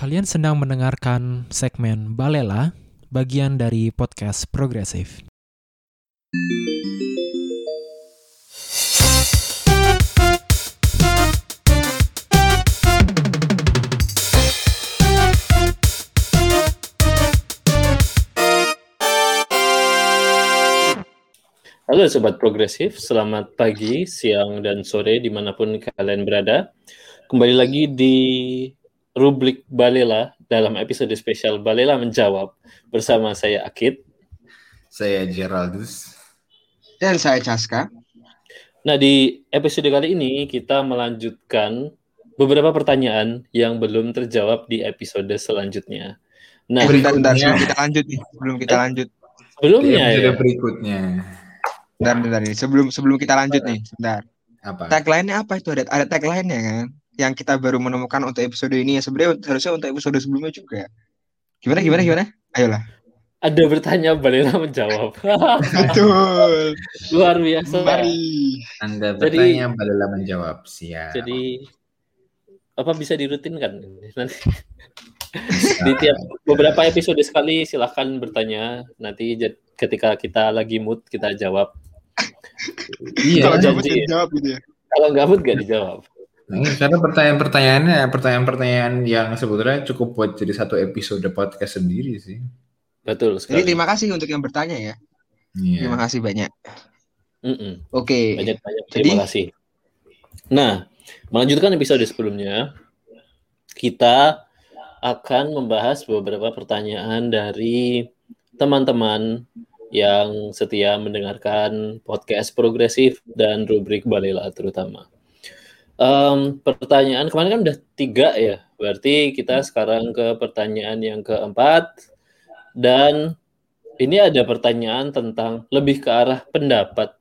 Kalian sedang mendengarkan segmen Balela, bagian dari podcast Progresif. Halo Sobat Progresif, selamat pagi, siang, dan sore di mana pun kalian berada. Kembali lagi di rubrik Balela dalam episode spesial Balela Menjawab bersama saya Akid. Saya Geraldus. Dan saya Caska. Nah di episode kali ini kita melanjutkan beberapa pertanyaan yang belum terjawab di episode selanjutnya. Nah, bentar, bentar, sebelum kita lanjut nih, sebelum kita lanjut. Sebelumnya ya. berikutnya. Bentar, bentar nih. Sebelum sebelum kita lanjut nih, sebentar. Apa? Tagline-nya apa itu? Ada ada tagline-nya kan? Yang kita baru menemukan untuk episode ini ya sebenarnya harusnya untuk episode sebelumnya juga. Gimana gimana gimana? Ayolah. Ada bertanya Balena menjawab. Betul. Luar biasa. Mari. Anda bertanya jadi, Balena menjawab. Siap. Jadi apa bisa dirutinkan nanti? di tiap beberapa episode sekali silahkan bertanya nanti ketika kita lagi mood kita jawab iya, kalau jawab gitu ya. Kalau nggak mood nggak dijawab. Nah, karena pertanyaan-pertanyaannya pertanyaan-pertanyaan yang sebetulnya cukup buat jadi satu episode podcast sendiri sih. Betul sekali. Jadi terima kasih untuk yang bertanya ya. Iya. Terima kasih banyak. Mm -mm. Oke. Okay. Banyak banyak terima Jadi, kasih. Nah, melanjutkan episode sebelumnya, kita akan membahas beberapa pertanyaan dari teman-teman yang setia mendengarkan podcast progresif dan rubrik Balela terutama. Um, pertanyaan kemarin kan udah tiga ya, berarti kita sekarang ke pertanyaan yang keempat dan ini ada pertanyaan tentang lebih ke arah pendapat.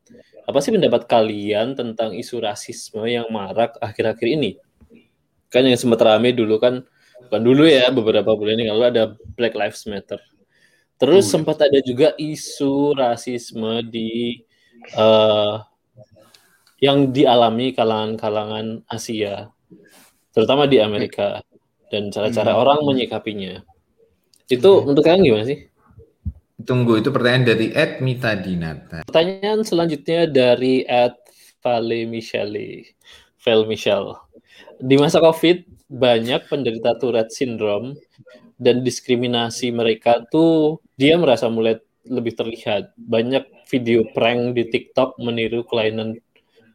Apa sih pendapat kalian tentang isu rasisme yang marak akhir-akhir ini? Kan yang sempat rame dulu kan, bukan dulu ya, beberapa bulan ini lalu ada Black Lives Matter. Terus hmm. sempat ada juga isu rasisme di uh, yang dialami kalangan-kalangan Asia, terutama di Amerika dan cara-cara hmm. orang menyikapinya. Itu hmm. untuk kalian gimana sih? Tunggu itu pertanyaan dari Ed Mita Dinata. Pertanyaan selanjutnya dari Ed Vale Michele. Val Michelle. Di masa COVID, banyak penderita Tourette syndrome dan diskriminasi mereka tuh dia merasa mulai lebih terlihat. Banyak video prank di TikTok meniru kelainan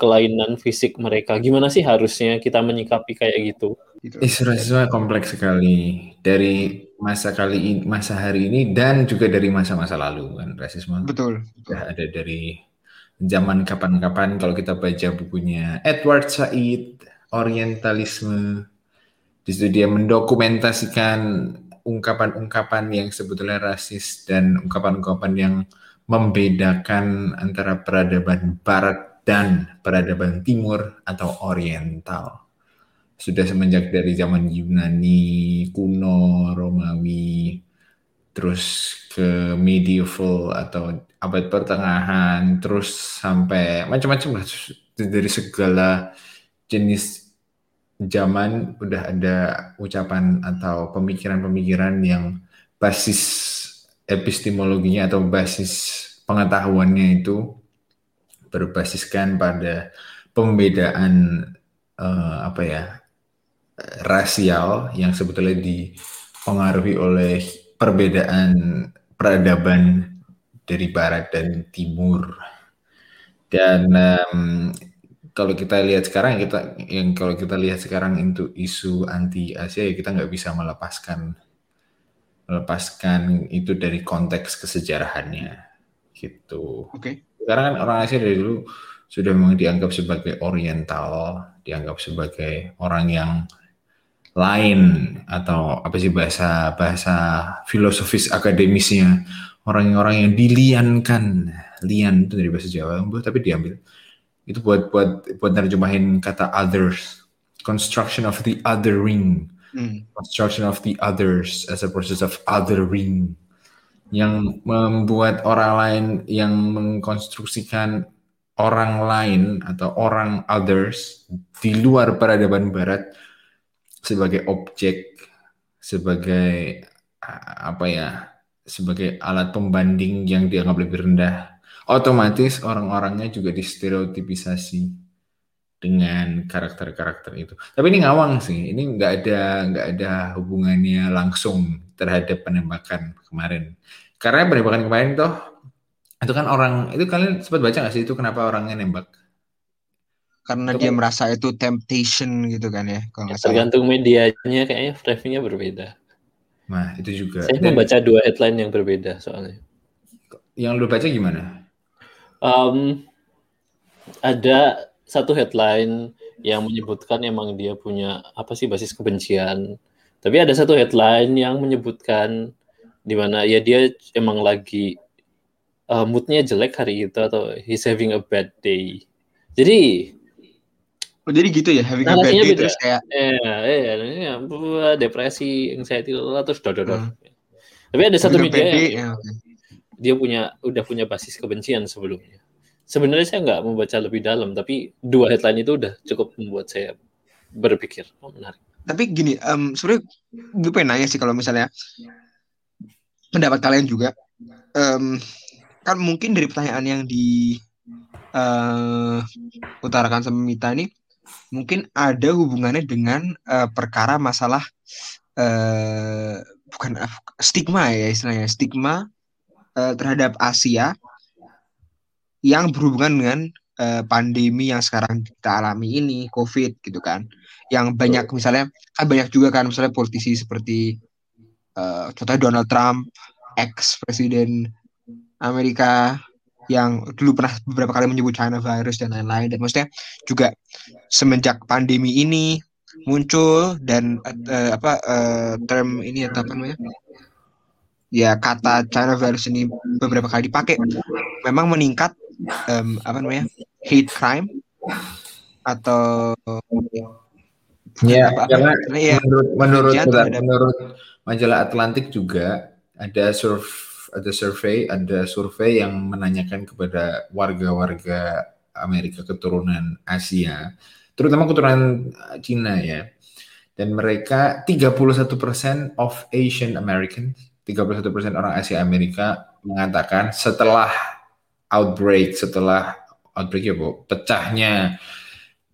kelainan fisik mereka. Gimana sih harusnya kita menyikapi kayak gitu? Isu rasisme kompleks sekali dari masa kali ini, masa hari ini dan juga dari masa-masa lalu kan rasisme. Betul. Sudah ada dari zaman kapan-kapan kalau kita baca bukunya Edward Said Orientalisme di situ dia mendokumentasikan ungkapan-ungkapan yang sebetulnya rasis dan ungkapan-ungkapan yang membedakan antara peradaban barat dan peradaban timur atau oriental. Sudah semenjak dari zaman Yunani kuno, Romawi, terus ke medieval atau abad pertengahan, terus sampai macam-macam lah dari segala jenis zaman udah ada ucapan atau pemikiran-pemikiran yang basis epistemologinya atau basis pengetahuannya itu berbasiskan pada pembedaan uh, apa ya rasial yang sebetulnya dipengaruhi oleh perbedaan peradaban dari barat dan timur dan um, kalau kita lihat sekarang kita yang kalau kita lihat sekarang itu isu anti Asia ya kita nggak bisa melepaskan melepaskan itu dari konteks kesejarahannya gitu. Oke. Okay. Sekarang kan orang Asia dari dulu sudah memang dianggap sebagai oriental, dianggap sebagai orang yang lain atau apa sih bahasa bahasa filosofis akademisnya. Orang-orang yang diliankan. Lian itu dari bahasa Jawa tapi diambil. Itu buat buat buat nerjemahin kata others. Construction of the othering. Hmm. construction of the others as a process of othering yang membuat orang lain yang mengkonstruksikan orang lain atau orang others di luar peradaban barat sebagai objek sebagai apa ya sebagai alat pembanding yang dianggap lebih rendah. Otomatis orang-orangnya juga distereotipisasi dengan karakter-karakter itu. Tapi ini ngawang sih ini nggak ada nggak ada hubungannya langsung terhadap penembakan kemarin karena penembakan kemarin toh itu kan orang itu kalian sempat baca nggak sih itu kenapa orangnya nembak? Karena itu dia kan, merasa itu temptation gitu kan ya kalau ya, tergantung medianya kayaknya framingnya berbeda. Nah itu juga. Saya Dan, membaca dua headline yang berbeda soalnya. Yang lu baca gimana? Um, ada satu headline yang menyebutkan emang dia punya apa sih basis kebencian. Tapi ada satu headline yang menyebutkan di mana ya dia emang lagi uh, moodnya jelek hari itu atau he's having a bad day. Jadi Oh, jadi gitu ya, having a bad day beda. terus kayak Iya, iya, ya, depresi, anxiety terus dodor. Hmm. Tapi ada satu media yang ya, okay. dia punya udah punya basis kebencian sebelumnya. Sebenarnya saya nggak membaca lebih dalam, tapi dua headline itu udah cukup membuat saya berpikir, oh menarik. Tapi gini, um, sebenarnya gue pengen nanya sih kalau misalnya pendapat kalian juga, um, kan mungkin dari pertanyaan yang di uh, utarakan sama Mita ini mungkin ada hubungannya dengan uh, perkara masalah uh, bukan uh, stigma ya istilahnya stigma uh, terhadap Asia yang berhubungan dengan uh, pandemi yang sekarang kita alami ini COVID gitu kan. Yang banyak misalnya kan banyak juga kan misalnya politisi seperti uh, contohnya Donald Trump ex presiden Amerika yang dulu pernah beberapa kali menyebut China virus dan lain-lain. Dan maksudnya juga semenjak pandemi ini muncul dan uh, apa uh, term ini atau apa namanya? Ya kata China virus ini beberapa kali dipakai memang meningkat um, apa namanya hate crime atau ya apa, karena ya, menurut menurut menurut majalah Atlantik juga ada survei ada survei, ada survei yang menanyakan kepada warga-warga Amerika keturunan Asia, terutama keturunan Cina ya. Dan mereka 31% of Asian Americans, 31% orang Asia Amerika mengatakan setelah outbreak, setelah outbreak ya Bu, pecahnya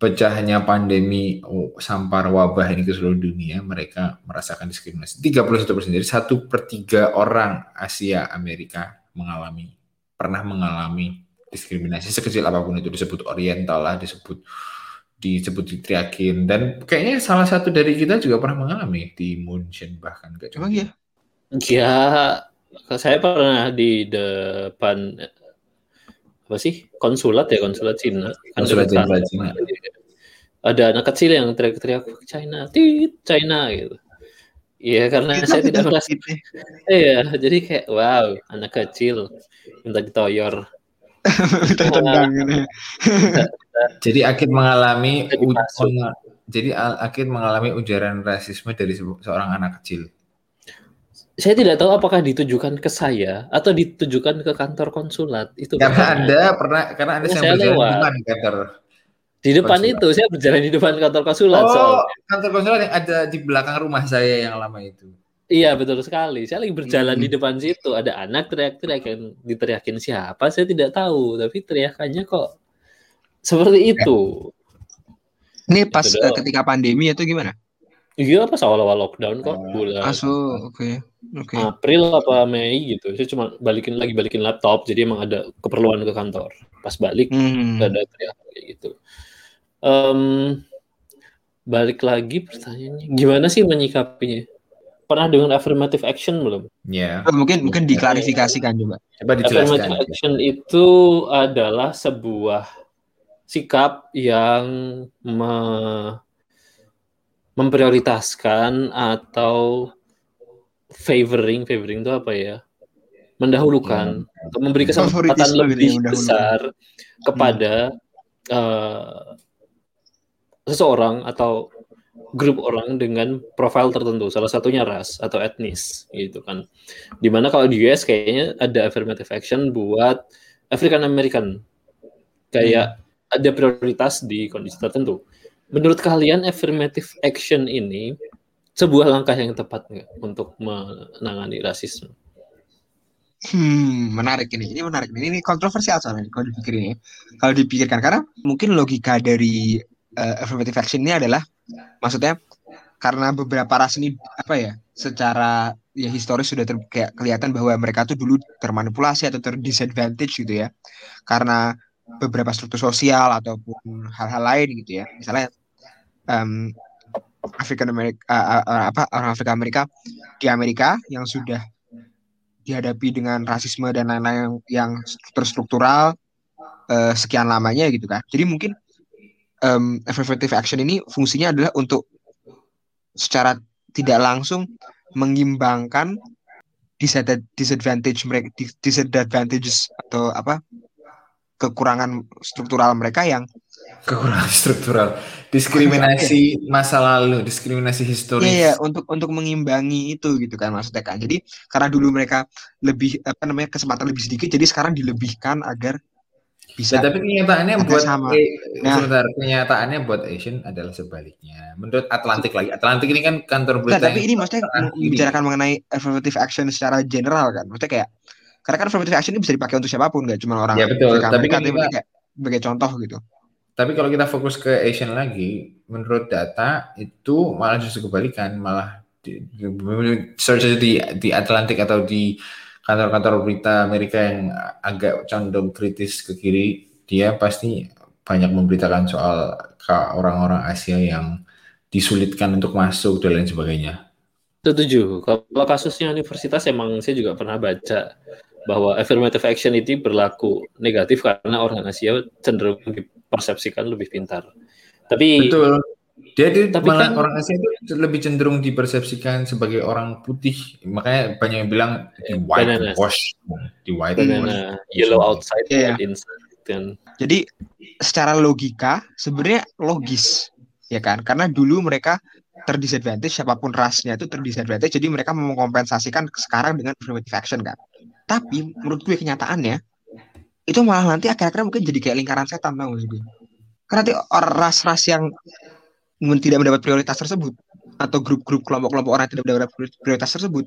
pecahnya pandemi oh, sampar wabah ini ke seluruh dunia, mereka merasakan diskriminasi. 31 persen, jadi satu per tiga orang Asia Amerika mengalami, pernah mengalami diskriminasi. Sekecil apa pun itu disebut Oriental lah, disebut disebut diteriakin dan kayaknya salah satu dari kita juga pernah mengalami di Munchen bahkan gak cuma ya ya saya pernah di depan apa sih? Konsulat ya konsulat Cina. Konsulat Cina, Cina. Ada anak kecil yang teriak-teriak China tit China gitu. Iya karena kita saya tidak merasa gitu. Iya, jadi kayak wow, anak kecil minta ditoyor. minta tendang gitu. jadi Akid mengalami jadi Akid mengalami ujaran rasisme dari seorang anak kecil. Saya tidak tahu apakah ditujukan ke saya atau ditujukan ke kantor konsulat. Itu karena anda pernah karena anda saya berjalan di kantor di depan konsulat. itu saya berjalan di depan kantor konsulat oh soalnya. kantor konsulat yang ada di belakang rumah saya yang lama itu iya betul sekali saya lagi berjalan hmm. di depan situ ada anak teriak-teriak yang diteriakin siapa saya tidak tahu tapi teriakannya kok seperti itu ini pas itu ketika pandemi atau gimana Iya pas awal-awal lockdown kok oh. bulan. Asu, oke. Okay. Okay. April apa Mei gitu. Saya cuma balikin lagi balikin laptop jadi emang ada keperluan ke kantor. Pas balik hmm. ada teriak kayak gitu. Um, balik lagi pertanyaannya gimana sih menyikapinya? Pernah dengan affirmative action belum? Ya. Yeah. mungkin mungkin diklarifikasikan juga. Coba dijelaskan. Affirmative action itu adalah sebuah sikap yang me memprioritaskan atau favoring favoring itu apa ya mendahulukan ya. atau memberi kesempatan lebih ya, besar kepada hmm. uh, seseorang atau grup orang dengan profil tertentu salah satunya ras atau etnis gitu kan di mana kalau di US kayaknya ada affirmative action buat African American kayak hmm. ada prioritas di kondisi tertentu menurut kalian affirmative action ini sebuah langkah yang tepat nggak untuk menangani rasisme? Hmm, menarik ini. Ini menarik. Ini, ini kontroversial soalnya kalau dipikir ini. Kalau dipikirkan karena mungkin logika dari uh, affirmative action ini adalah maksudnya karena beberapa ras ini apa ya secara ya historis sudah ter, kayak kelihatan bahwa mereka tuh dulu termanipulasi atau terdisadvantage gitu ya. Karena beberapa struktur sosial ataupun hal-hal lain gitu ya. Misalnya um, Afrika Amerika uh, uh, apa orang Afrika Amerika di Amerika yang sudah dihadapi dengan rasisme dan lain-lain yang terstruktural uh, sekian lamanya gitu kan. Jadi mungkin um, affirmative action ini fungsinya adalah untuk secara tidak langsung mengimbangkan disadvantage mereka disadvantages atau apa kekurangan struktural mereka yang kekurangan struktural. Diskriminasi masa lalu diskriminasi historis. Iya, untuk untuk mengimbangi itu gitu kan maksudnya kan jadi karena dulu mereka lebih apa namanya kesempatan lebih sedikit jadi sekarang dilebihkan agar bisa. Ya, tapi kenyataannya buat sama. nah, sebentar, kenyataannya buat Asian adalah sebaliknya. Menurut Atlantik lagi, Atlantik ini kan kantor berita. Nah, tapi ini maksudnya membicarakan mengenai affirmative action secara general kan. Maksudnya kayak karena kan affirmative action ini bisa dipakai untuk siapa pun, nggak cuma orang. Ya betul. tapi kan kita, kayak sebagai contoh gitu. Tapi kalau kita fokus ke Asian lagi, menurut data itu malah justru kebalikan, malah di, search di di Atlantik atau di kantor-kantor berita Amerika yang agak condong kritis ke kiri, dia pasti banyak memberitakan soal orang-orang Asia yang disulitkan untuk masuk dan lain sebagainya. Setuju. Kalau kasusnya universitas emang saya juga pernah baca bahwa affirmative action itu berlaku negatif karena orang Asia cenderung dipersepsikan lebih pintar. Tapi Betul. Dia itu Tapi malah kan, orang Asia itu lebih cenderung dipersepsikan sebagai orang putih. Makanya banyak yang bilang di white banana. wash, di white banana, wash. yellow outside, yeah. inside. Dan... Jadi secara logika sebenarnya logis ya kan? Karena dulu mereka terdisadvantage siapa pun rasnya itu terdisadvantage jadi mereka mau mengkompensasikan sekarang dengan affirmative action kan. Tapi menurut gue kenyataannya itu malah nanti akhir-akhirnya mungkin jadi kayak lingkaran setan tau gak sih Karena nanti ras-ras yang tidak mendapat prioritas tersebut atau grup-grup kelompok-kelompok orang yang tidak mendapat prioritas tersebut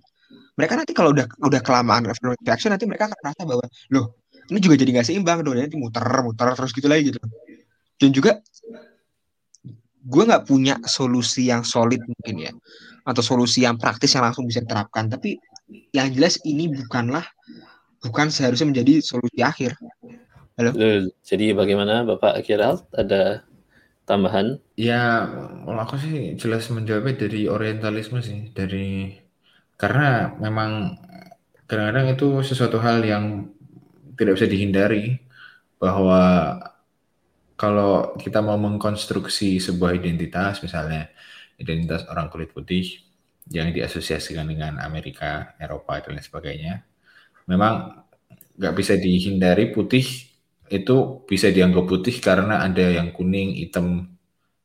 mereka nanti kalau udah udah kelamaan affirmative action nanti mereka akan merasa bahwa loh ini juga jadi nggak seimbang dong nanti muter muter terus gitu lagi gitu. Dan juga gue nggak punya solusi yang solid mungkin ya atau solusi yang praktis yang langsung bisa diterapkan. Tapi yang jelas ini bukanlah bukan seharusnya menjadi solusi akhir. Halo. Jadi bagaimana Bapak Kiralt ada tambahan? Ya, kalau aku sih jelas menjawabnya dari orientalisme sih, dari karena memang kadang-kadang itu sesuatu hal yang tidak bisa dihindari bahwa kalau kita mau mengkonstruksi sebuah identitas, misalnya identitas orang kulit putih yang diasosiasikan dengan Amerika, Eropa dan lain sebagainya, memang nggak bisa dihindari putih itu bisa dianggap putih karena ada yang kuning, hitam,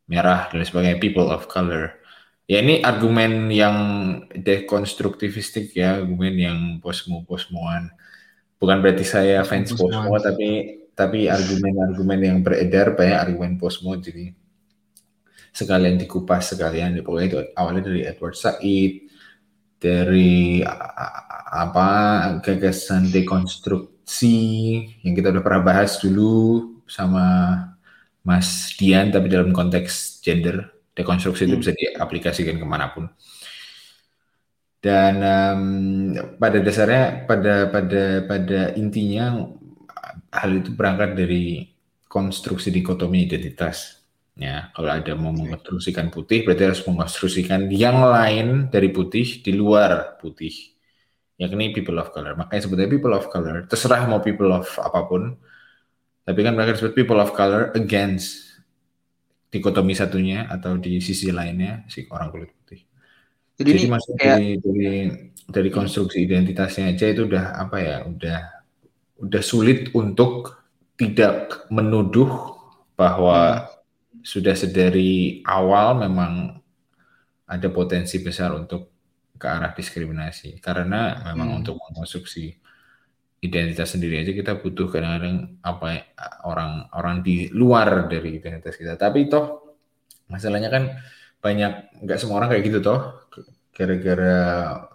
merah dan sebagainya people of color. Ya ini argumen yang dekonstruktivistik ya, argumen yang posmo-posmoan. Bukan berarti saya fans posmo, tapi tapi argumen-argumen yang beredar banyak argumen posmo jadi sekalian dikupas sekalian pokoknya itu awalnya dari Edward Said dari apa gagasan dekonstruk si yang kita udah pernah bahas dulu sama Mas Dian tapi dalam konteks gender dekonstruksi hmm. itu bisa diaplikasikan ke mana pun. Dan um, pada dasarnya pada pada pada intinya hal itu berangkat dari konstruksi dikotomi identitas ya kalau ada mau mengonstruksikan putih berarti harus mengonstruksikan yang lain dari putih di luar putih yakni people of color. Makanya sebetulnya people of color, terserah mau people of apa pun, tapi kan mereka disebut people of color against dikotomi satunya atau di sisi lainnya si orang kulit putih. Jadi, Jadi masuk kayak... dari, dari dari konstruksi identitasnya aja itu udah apa ya, udah udah sulit untuk tidak menuduh bahwa hmm. sudah sedari awal memang ada potensi besar untuk ke arah diskriminasi karena memang hmm. untuk mengkonstruksi identitas sendiri aja kita butuh kadang-kadang apa ya, orang orang di luar dari identitas kita tapi toh masalahnya kan banyak nggak semua orang kayak gitu toh gara-gara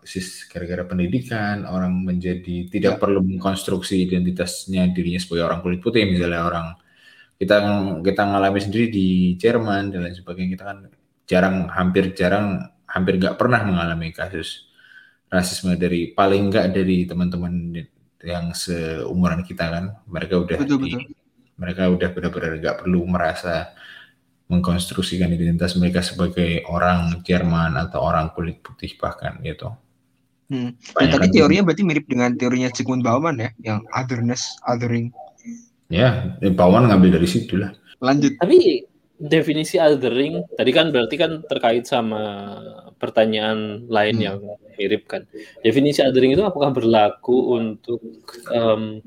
sis gara-gara pendidikan orang menjadi tidak ya. perlu mengkonstruksi identitasnya dirinya sebagai orang kulit putih misalnya orang kita kita ngalami sendiri di Jerman dan lain sebagainya kita kan jarang hampir jarang hampir nggak pernah mengalami kasus rasisme dari paling nggak dari teman-teman yang seumuran kita kan mereka udah betul, di, betul. mereka udah benar-benar nggak perlu merasa mengkonstruksikan identitas mereka sebagai orang Jerman atau orang kulit putih bahkan gitu. Hmm. Dan tadi teorinya berarti mirip dengan teorinya Sigmund Bauman ya, yang otherness, othering. Ya, Bauman ngambil dari situ lah. Lanjut. Tapi definisi othering tadi kan berarti kan terkait sama pertanyaan lain hmm. yang mirip kan. Definisi othering itu apakah berlaku untuk um,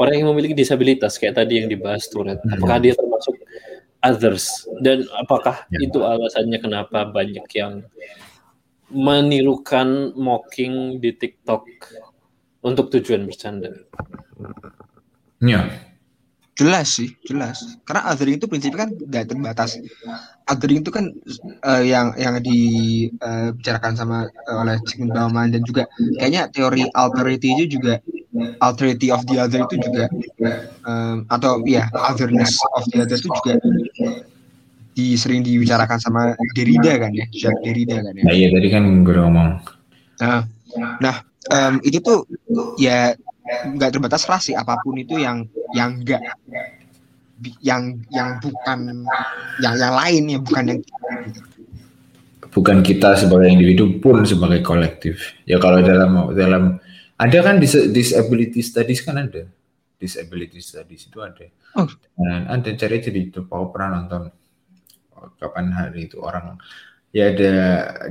orang yang memiliki disabilitas kayak tadi yang dibahas Tourette? Hmm. Apakah dia termasuk others dan apakah ya. itu alasannya kenapa banyak yang menirukan mocking di TikTok untuk tujuan bercanda? Ya. Jelas sih, jelas. Karena othering itu prinsipnya kan tidak terbatas. Othering itu kan uh, yang yang dibicarakan uh, sama uh, oleh Sigmund Bauman dan juga kayaknya teori alterity itu juga alterity of the other itu juga um, atau ya otherness of the other itu juga di, sering dibicarakan sama Derrida kan ya, Jacques Derrida kan ya. Nah, iya tadi kan gue udah ngomong. Nah, nah um, itu tuh ya nggak terbatas ras sih apa pun itu yang yang enggak yang yang bukan yang yang lain ya bukan yang bukan kita sebagai individu pun sebagai kolektif ya kalau dalam dalam ada kan dis disability studies kan ada. Disability studies itu ada. Oh. Dan ada cari jadi itu kau pernah nonton kapan hari itu orang ya ada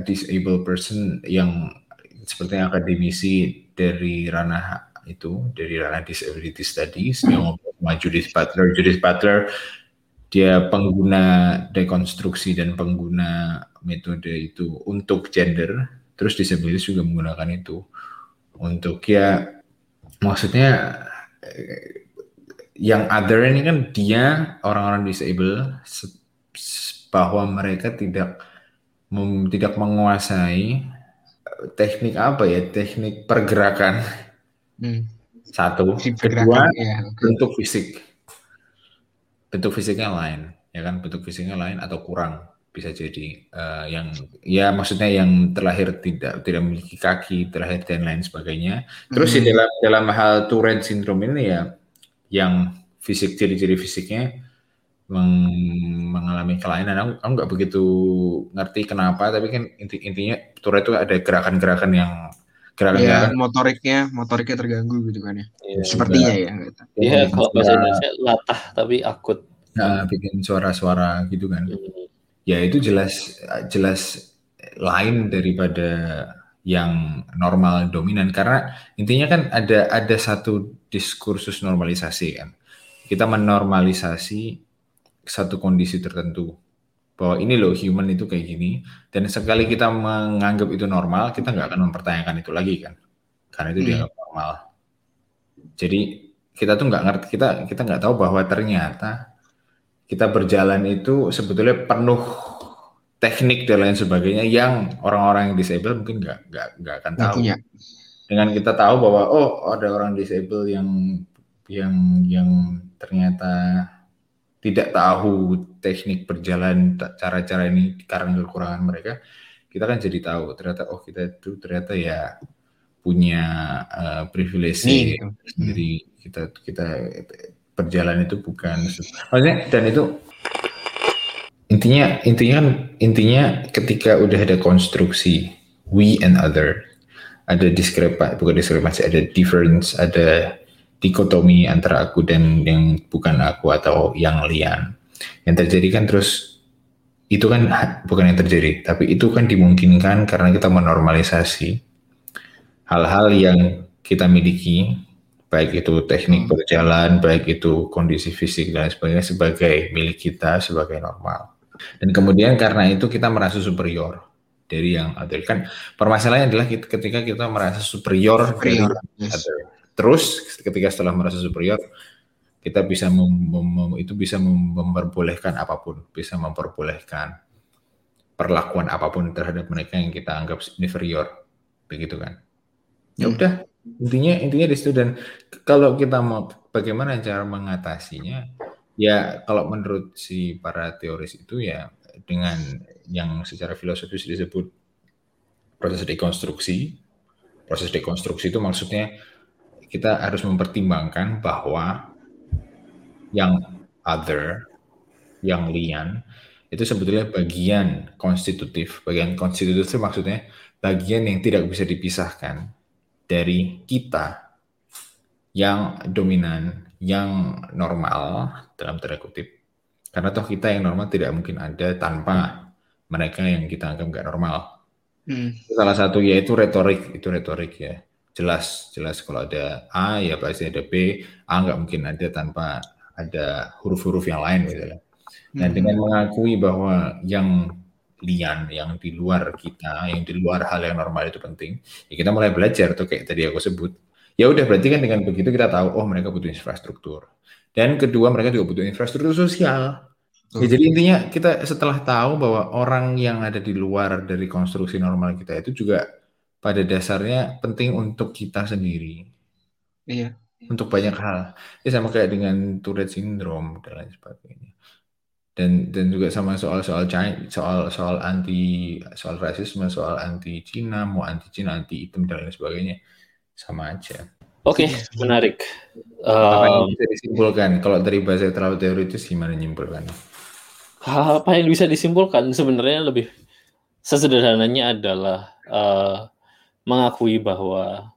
disabled person yang seperti akademisi dari ranah itu dari ranah disability studies yang sama Judith Butler. Judith Butler dia pengguna dekonstruksi dan pengguna metode itu untuk gender terus disabilitas juga menggunakan itu. Untuk ya maksudnya eh, yang other ini kan dia orang-orang disable bahwa mereka tidak mem, tidak menguasai eh, teknik apa ya teknik pergerakan hmm. satu. Kedua ya, bentuk fisik. Bentuk fisiknya lain ya kan? Bentuk fisiknya lain atau kurang. Bisa jadi uh, yang ya maksudnya yang terlahir tidak tidak memiliki kaki terlahir dan lain sebagainya. Terus hmm. di dalam dalam hal Tourette syndrome ini ya yang fisik ciri-ciri fisiknya meng, mengalami kelainan. Aku, aku nggak begitu ngerti kenapa tapi kan inti, intinya Tourette itu ada gerakan-gerakan yang gerakan ya, motoriknya motoriknya terganggu gitu kan ya, ya sepertinya ya iya kalau bahasa Indonesia latah tapi akut. Nah, bikin suara-suara gitu kan. Hmm. Ya itu jelas jelas lain daripada yang normal dominan. Karena intinya kan ada ada satu diskursus normalisasi kan. Kita menormalisasi satu kondisi tertentu bahwa ini loh human itu kayak gini dan sekali kita menganggap itu normal kita nggak akan mempertanyakan itu lagi kan karena itu hmm. dianggap normal jadi kita tuh nggak ngerti kita kita nggak tahu bahwa ternyata kita berjalan itu sebetulnya penuh teknik dan lain sebagainya yang orang-orang yang disable mungkin nggak nggak nggak akan tahu. Dengan kita tahu bahwa oh ada orang disable yang yang yang ternyata tidak tahu teknik berjalan cara-cara ini karena kekurangan mereka, kita kan jadi tahu ternyata oh kita itu ternyata ya punya uh, privilege sendiri. kita kita berjalan itu bukan maksudnya dan itu intinya intinya kan intinya ketika udah ada konstruksi we and other ada diskrepansi bukan diskrepansi ada difference ada dikotomi antara aku dan yang bukan aku atau yang lian yang terjadi kan terus itu kan bukan yang terjadi tapi itu kan dimungkinkan karena kita menormalisasi hal-hal yang kita miliki baik itu teknik hmm. berjalan, baik itu kondisi fisik dan sebagainya sebagai milik kita sebagai normal. Dan kemudian karena itu kita merasa superior dari yang other. Kan permasalahannya adalah ketika kita merasa superior, superior. dari yes. other. Terus ketika setelah merasa superior kita bisa mem, mem, itu bisa memperbolehkan apa pun, bisa memperbolehkan perlakuan apa pun terhadap mereka yang kita anggap inferior, begitu kan? Ya hmm. udah, intinya intinya di situ dan kalau kita mau bagaimana cara mengatasinya, ya kalau menurut si para teoris itu ya dengan yang secara filosofis disebut proses dekonstruksi. Proses dekonstruksi itu maksudnya kita harus mempertimbangkan bahwa yang other, yang lian, itu sebetulnya bagian konstitutif. Bagian konstitutif itu maksudnya bagian yang tidak bisa dipisahkan dari kita yang dominan, yang normal dalam tanda kutip. Karena toh kita yang normal tidak mungkin ada tanpa mereka yang kita anggap nggak normal. Hmm. Salah satu yaitu retorik, itu retorik ya jelas jelas kalau ada A ya pasti ada B A nggak mungkin ada tanpa ada huruf-huruf yang lain gitu dan hmm. dengan mengakui bahwa yang lian yang di luar kita yang di luar hal yang normal itu penting ya kita mulai belajar tuh kayak tadi aku sebut. Ya udah berarti kan dengan begitu kita tahu oh mereka butuh infrastruktur. Dan kedua mereka juga butuh infrastruktur sosial. Ya, jadi intinya kita setelah tahu bahwa orang yang ada di luar dari konstruksi normal kita itu juga pada dasarnya penting untuk kita sendiri. Iya. Untuk banyak hal. Ya sama kayak dengan Tourette syndrome dan lain sebagainya. Dan dan juga sama soal-soal soal soal anti soal rasisme, soal anti Cina, mau anti Cina, anti hitam dan lain sebagainya. Sama aja. Oke, okay, menarik. Apa yang bisa disimpulkan? Kalau dari bahasa terlalu teoritis gimana nyimpulkan? Apa yang bisa disimpulkan sebenarnya lebih sesederhananya adalah uh, mengakui bahwa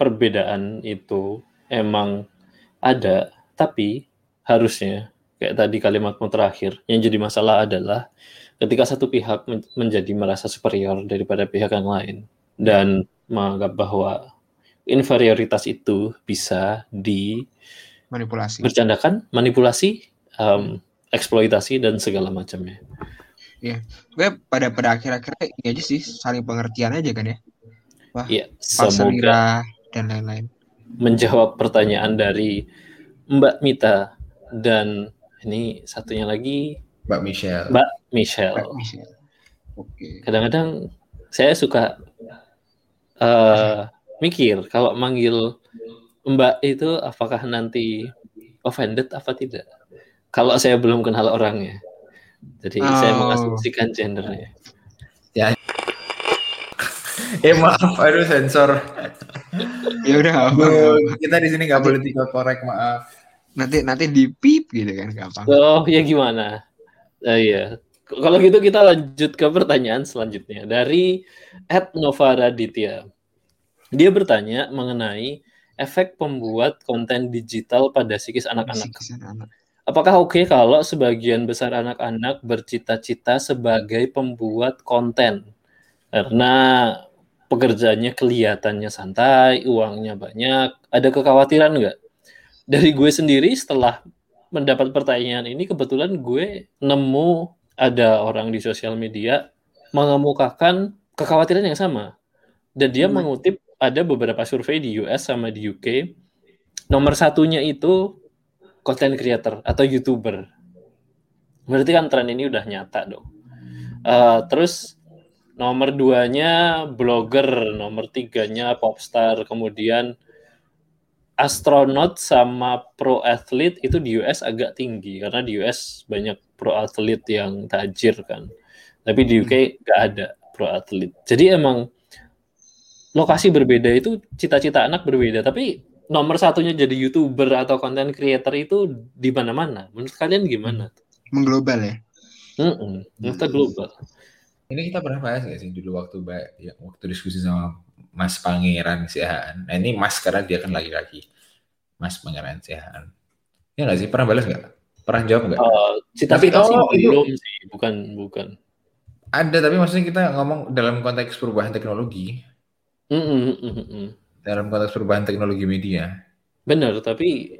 perbedaan itu emang ada, tapi harusnya kayak tadi kalimatmu terakhir yang jadi masalah adalah ketika satu pihak menjadi merasa superior daripada pihak yang lain dan menganggap bahwa inferioritas itu bisa di manipulasi. bercandakan manipulasi um, eksploitasi dan segala macamnya. Ya gue pada pada akhir-akhirnya ini aja sih saling pengertian aja kan ya Wah, ya, semoga dan lain-lain. Menjawab pertanyaan dari Mbak Mita dan ini satunya lagi Mbak Michelle. Mbak Michelle. Mbak Michelle. Oke. Kadang-kadang saya suka uh, mikir kalau manggil Mbak itu apakah nanti offended apa tidak? Kalau saya belum kenal orangnya. Jadi oh. saya mengasumsikan gendernya. Eh maaf, aduh sensor. ya udah, kita di sini nggak boleh tiga korek, maaf. Nanti nanti di pip gitu kan gampang. Oh ya gimana? Uh, iya. Kalau gitu kita lanjut ke pertanyaan selanjutnya dari Ed Nova Raditya. Dia bertanya mengenai efek pembuat konten digital pada psikis anak-anak. Apakah oke okay kalau sebagian besar anak-anak bercita-cita sebagai pembuat konten? Karena pekerjaannya kelihatannya santai, uangnya banyak, ada kekhawatiran nggak? Dari gue sendiri setelah mendapat pertanyaan ini, kebetulan gue nemu ada orang di sosial media mengemukakan kekhawatiran yang sama. Dan dia hmm. mengutip ada beberapa survei di US sama di UK. Nomor satunya itu content creator atau YouTuber. Berarti kan tren ini udah nyata dong. Uh, terus nomor duanya blogger, nomor tiganya popstar, kemudian astronot sama pro athlete itu di US agak tinggi karena di US banyak pro athlete yang tajir kan. Tapi di UK hmm. nggak ada pro athlete. Jadi emang lokasi berbeda itu cita-cita anak berbeda. Tapi nomor satunya jadi youtuber atau content creator itu di mana-mana. Menurut kalian gimana? Mengglobal ya? Mm -mm, global. Ini kita pernah bahas gak sih dulu waktu ya, waktu diskusi sama Mas Pangeran Siahaan. Nah ini Mas karena dia kan lagi-lagi. Mas Pangeran Siahaan. Ya nggak sih? Pernah balas nggak? Pernah jawab nggak? Uh, cita-cita oh, belum sih. Bukan, bukan. Ada, tapi maksudnya kita ngomong dalam konteks perubahan teknologi. Mm -mm, Dalam konteks perubahan teknologi media. Benar, tapi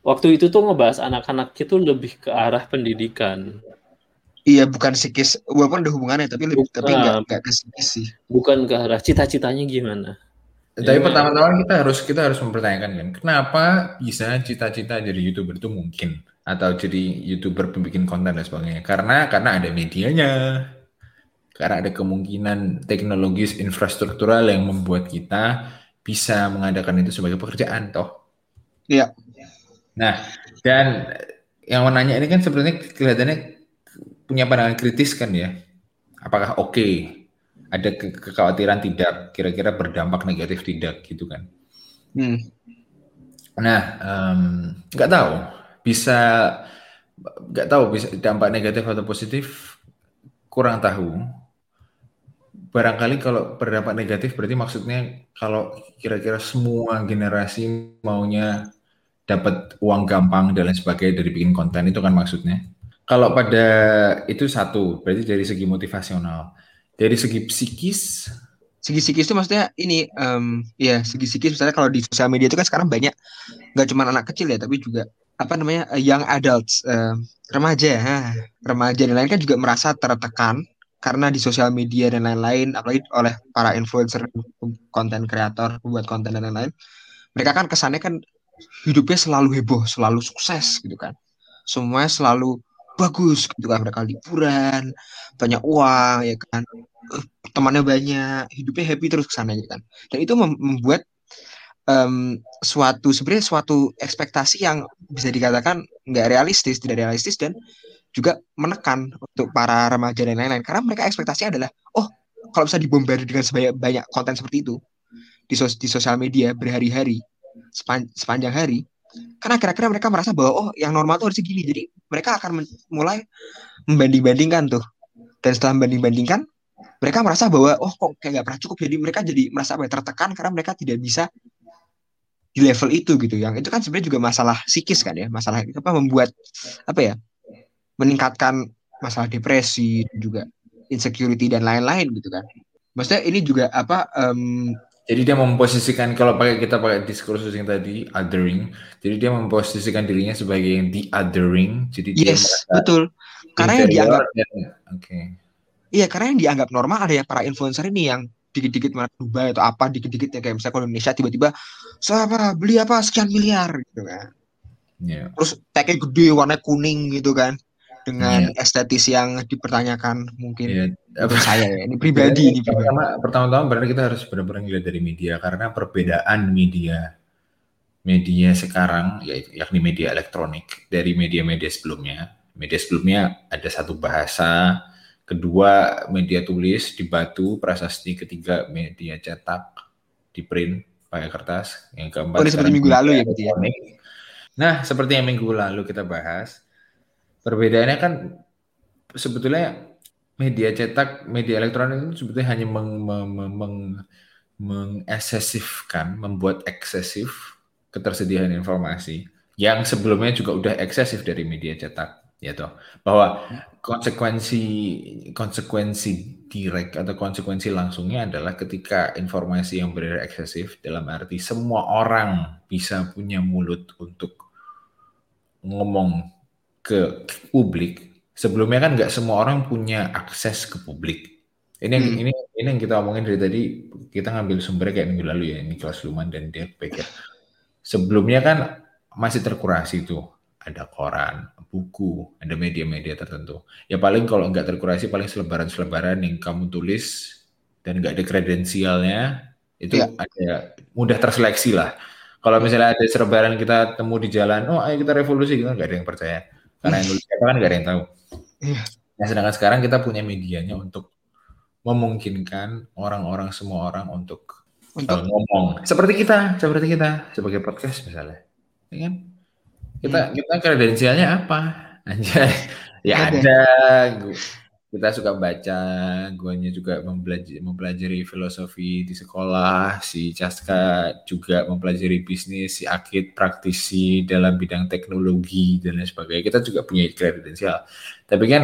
waktu itu tuh ngebahas anak-anak itu lebih ke arah pendidikan. Iya bukan psikis, walaupun ada hubungannya tapi lebih bukan, tapi nggak ke psikis sih. Bukan ke arah cita-citanya gimana? Tapi ya, pertama-tama kita harus kita harus mempertanyakan kan, kenapa bisa cita-cita jadi youtuber itu mungkin atau jadi youtuber pembikin konten dan sebagainya? Karena karena ada medianya, Karena ada kemungkinan teknologis infrastruktural yang membuat kita bisa mengadakan itu sebagai pekerjaan, toh. Iya. Nah, dan yang menanya ini kan sebenarnya kelihatannya punya pandangan kritis kan ya. Apakah oke? Okay? Ada ke kekhawatiran tidak? Kira-kira berdampak negatif tidak gitu kan? Hmm. Nah, nggak um, tahu. Bisa nggak tahu bisa dampak negatif atau positif kurang tahu barangkali kalau berdampak negatif berarti maksudnya kalau kira-kira semua generasi maunya dapat uang gampang dan lain sebagainya dari bikin konten itu kan maksudnya. Kalau pada itu satu, berarti dari segi motivasional. Dari segi psikis, segi psikis itu maksudnya ini um, ya segi psikis misalnya kalau di sosial media itu kan sekarang banyak nggak cuma anak kecil ya tapi juga apa namanya young adults uh, remaja ya. Remaja dan lain kan juga merasa tertekan karena di sosial media dan lain-lain apalagi oleh para influencer konten kreator pembuat konten dan lain-lain mereka kan kesannya kan hidupnya selalu heboh selalu sukses gitu kan. Semuanya selalu bagus gitu kan. Mereka liburan banyak uang ya kan. Temannya banyak hidupnya happy terus ke sana gitu kan. Dan itu membuat um, suatu sebenarnya suatu ekspektasi yang bisa dikatakan nggak realistis tidak realistis dan juga menekan untuk para remaja dan lain-lain. Karena mereka ekspektasinya adalah oh kalau bisa dibombardir dengan sebanyak banyak konten seperti itu di, sos di sosial media berhari-hari sepan sepanjang hari karena kira-kira mereka merasa bahwa oh yang normal tuh harus gini jadi mereka akan mulai membanding-bandingkan tuh dan setelah membanding-bandingkan mereka merasa bahwa oh kok kayak gak pernah cukup jadi mereka jadi merasa apa ya, tertekan karena mereka tidak bisa di level itu gitu yang itu kan sebenarnya juga masalah psikis kan ya masalah apa membuat apa ya meningkatkan masalah depresi juga insecurity dan lain-lain gitu kan. Maksudnya ini juga apa? Um, jadi dia memposisikan kalau pakai kita pakai diskursus yang tadi othering, jadi dia memposisikan dirinya sebagai yang the othering. Jadi yes, betul. Karena yang dianggap oke. Okay. Iya, karena yang dianggap normal ada yang para influencer ini yang dikit-dikit mana Dubai atau apa dikit-dikit ya kayak misalnya kalau Indonesia tiba-tiba saya apa beli apa sekian miliar gitu kan. Yeah. Terus tagnya gede warna kuning gitu kan dengan yeah. estetis yang dipertanyakan mungkin yeah. Iya. saya ya ini pribadi ini pertama pertama-tama berarti kita harus benar-benar ngeliat dari media karena perbedaan media media sekarang yakni media elektronik dari media-media sebelumnya media sebelumnya ada satu bahasa kedua media tulis di batu prasasti ketiga media cetak di print pakai kertas yang keempat oh, seperti minggu lalu ya berarti ya nah seperti yang minggu lalu kita bahas Perbedaannya kan sebetulnya media cetak, media elektronik itu sebetulnya hanya meng, meng, meng, membuat eksesif ketersediaan informasi. Yang sebelumnya juga udah eksesif dari media cetak ya toh. Bahwa konsekuensi konsekuensi direct atau konsekuensi langsungnya adalah ketika informasi yang beredar eksesif dalam arti semua orang bisa punya mulut untuk ngomong ke publik, sebelumnya kan nggak semua orang punya akses ke publik. Ini yang, hmm. ini ini yang kita omongin dari tadi kita ngambil sumbernya kayak minggu lalu ya ini kelas Luman dan dia pikir sebelumnya kan masih terkurasi tuh ada koran, buku, ada media-media tertentu. Ya paling kalau nggak terkurasi paling selebaran-selebaran yang kamu tulis dan nggak ada kredensialnya itu ya. ada mudah terseleksi lah. Kalau misalnya ada selebaran kita temu di jalan, oh ayo kita revolusi, gitu nggak ada yang percaya. Karena yang dulu siapa kan gak ada yang tahu. Iya. Nah, sedangkan sekarang kita punya medianya untuk memungkinkan orang-orang semua orang untuk, untuk uh, ngomong seperti kita, seperti kita sebagai podcast misalnya, ya kan? Kita hmm. kita kredensialnya apa? Anjay, ya ada. ada kita suka baca, guanya juga mempelajari, mempelajari filosofi di sekolah, si Caska juga mempelajari bisnis, si Akid praktisi dalam bidang teknologi dan lain sebagainya. Kita juga punya kredensial. Tapi kan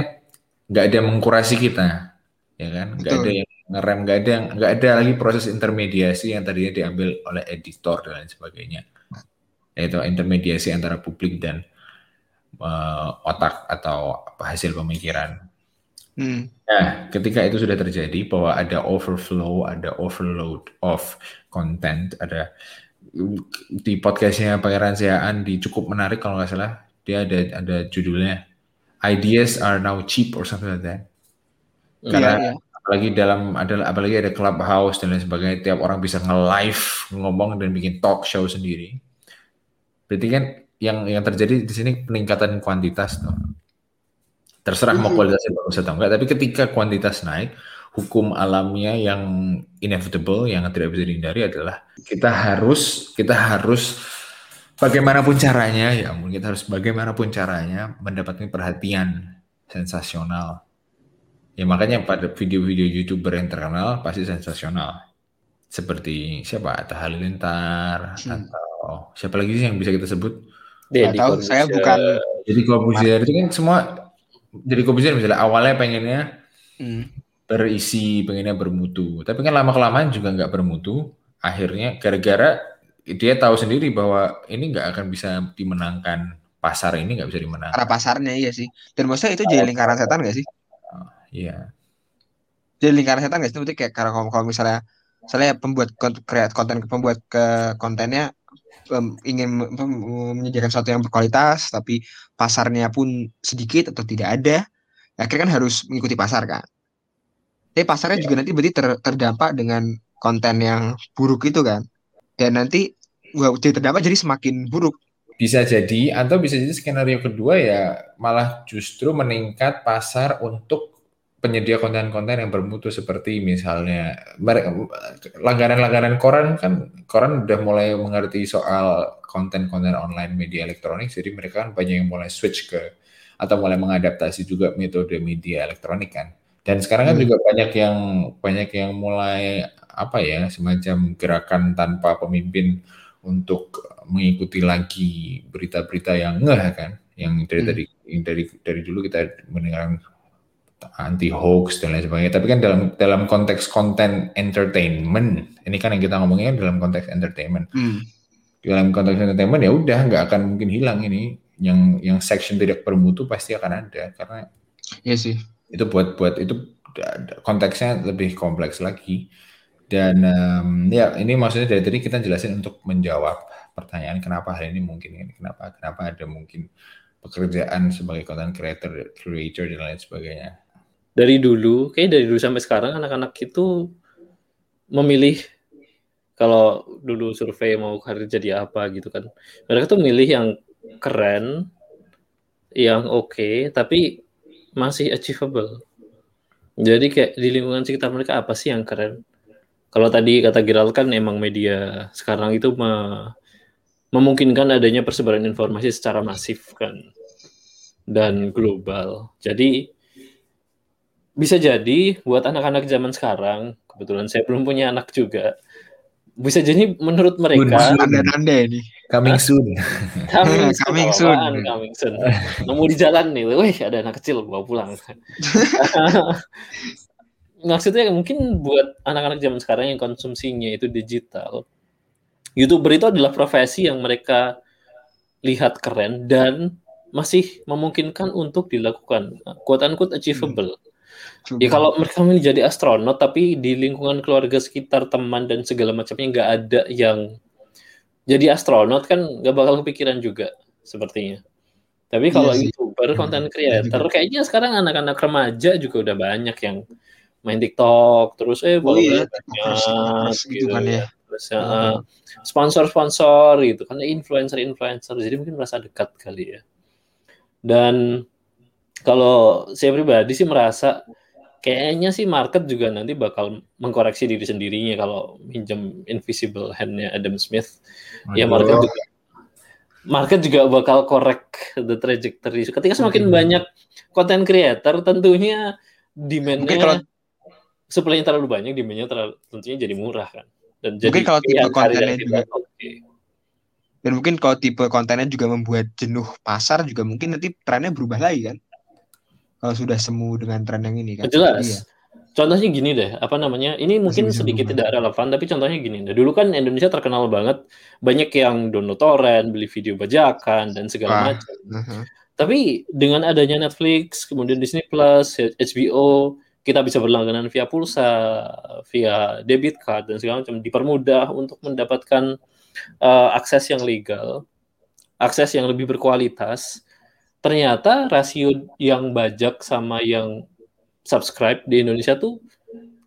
nggak ada mengkurasi kita, ya kan? Nggak ada yang ngerem, nggak ada nggak ada lagi proses intermediasi yang tadinya diambil oleh editor dan lain sebagainya. Yaitu intermediasi antara publik dan uh, otak atau hasil pemikiran Hmm. Nah, ketika itu sudah terjadi bahwa ada overflow, ada overload of content, ada di podcastnya Pangeran Seaan di cukup menarik kalau nggak salah dia ada ada judulnya Ideas are now cheap or something like that. Karena yeah, yeah. apalagi dalam adalah apalagi ada clubhouse dan lain sebagainya tiap orang bisa nge-live ngomong dan bikin talk show sendiri berarti kan yang yang terjadi di sini peningkatan kuantitas tuh terserah mau kualitasnya bagus atau enggak tapi ketika kuantitas naik hukum alamnya yang inevitable yang tidak bisa dihindari adalah kita harus kita harus bagaimanapun caranya ya mungkin kita harus bagaimanapun caranya mendapatkan perhatian sensasional. Ya makanya pada video-video youtuber yang terkenal pasti sensasional. Seperti siapa? Atta Halilintar hmm. atau siapa lagi sih yang bisa kita sebut? Deddy tahu saya bukan jadi Corbuzier itu kan semua jadi Corbuzier misalnya awalnya pengennya hmm berisi, pengennya bermutu. Tapi kan lama kelamaan juga nggak bermutu. Akhirnya gara-gara dia tahu sendiri bahwa ini nggak akan bisa dimenangkan pasar ini nggak bisa dimenangkan. Karena pasarnya iya sih. Dan maksudnya itu jadi lingkaran setan nggak sih? Oh, iya. Jadi lingkaran setan nggak sih? Berarti kayak kalau, kalau misalnya misalnya pembuat kreat konten pembuat ke kontennya um, ingin um, menyediakan sesuatu yang berkualitas tapi pasarnya pun sedikit atau tidak ada akhirnya kan harus mengikuti pasar kan tapi pasarnya yeah. juga nanti berarti ter, terdampak dengan konten yang buruk itu kan. Dan nanti gua jadi terdampak jadi semakin buruk. Bisa jadi atau bisa jadi skenario kedua ya malah justru meningkat pasar untuk penyedia konten-konten yang bermutu seperti misalnya langganan-langganan koran kan koran udah mulai mengerti soal konten-konten online media elektronik jadi mereka kan banyak yang mulai switch ke atau mulai mengadaptasi juga metode media elektronik kan dan sekarang kan hmm. juga banyak yang banyak yang mulai apa ya semacam gerakan tanpa pemimpin untuk mengikuti lagi berita-berita yang ngeh kan, yang dari hmm. tadi dari dari dulu kita mendengar anti hoax dan lain sebagainya. Tapi kan dalam dalam konteks konten entertainment, ini kan yang kita ngomongin dalam konteks entertainment. Hmm. Dalam konteks entertainment ya udah nggak akan mungkin hilang ini. Yang yang section tidak bermutu pasti akan ada karena. Iya sih itu buat buat itu konteksnya lebih kompleks lagi dan um, ya ini maksudnya dari tadi kita jelasin untuk menjawab pertanyaan kenapa hal ini mungkin kenapa kenapa ada mungkin pekerjaan sebagai content creator creator dan lain sebagainya dari dulu kayak dari dulu sampai sekarang anak-anak itu memilih kalau dulu survei mau karir jadi apa gitu kan mereka tuh milih yang keren yang oke okay, tapi masih achievable. Jadi kayak di lingkungan sekitar mereka apa sih yang keren? Kalau tadi kata Gerald kan emang media sekarang itu me memungkinkan adanya persebaran informasi secara masif kan dan global. Jadi bisa jadi buat anak-anak zaman sekarang, kebetulan saya belum punya anak juga, bisa jadi menurut mereka tanda-tanda ini. Coming soon. Coming soon coming soon, coming soon. nemu di jalan nih wih ada anak kecil bawa pulang. Maksudnya mungkin buat anak-anak zaman sekarang yang konsumsinya itu digital youtuber itu adalah profesi yang mereka lihat keren dan masih memungkinkan untuk dilakukan quote unquote achievable. hmm Ya kalau mereka milih jadi astronot tapi di lingkungan keluarga sekitar teman dan segala macamnya nggak ada yang jadi astronot kan nggak bakal kepikiran juga sepertinya. Tapi iya kalau iya youtuber, konten creator, kayaknya sekarang anak-anak remaja juga udah banyak yang main TikTok, terus eh oh, iya. banyak gitu, gitu kan ya. Terus uh, sponsor-sponsor gitu kan, influencer-influencer, jadi mungkin merasa dekat kali ya. Dan kalau saya pribadi sih merasa kayaknya sih market juga nanti bakal mengkoreksi diri sendirinya kalau minjem invisible handnya Adam Smith Aduh. ya market juga market juga bakal correct the trajectory ketika semakin hmm. banyak content creator tentunya demandnya kalau supply-nya terlalu banyak demandnya terlalu tentunya jadi murah kan dan mungkin jadi kalau tipe kontennya juga okay. dan mungkin kalau tipe kontennya juga membuat jenuh pasar juga mungkin nanti trennya berubah lagi kan kalau sudah semu dengan tren yang ini kan. Jelas. Iya. Contohnya gini deh, apa namanya? Ini mungkin sedikit tidak relevan, tapi contohnya gini deh. Dulu kan Indonesia terkenal banget, banyak yang download torrent, beli video bajakan dan segala ah, macam. Uh-huh. Tapi dengan adanya Netflix, kemudian Disney Plus, HBO, kita bisa berlangganan via pulsa, via debit card dan segala macam, dipermudah untuk mendapatkan uh, akses yang legal, akses yang lebih berkualitas ternyata rasio yang bajak sama yang subscribe di Indonesia tuh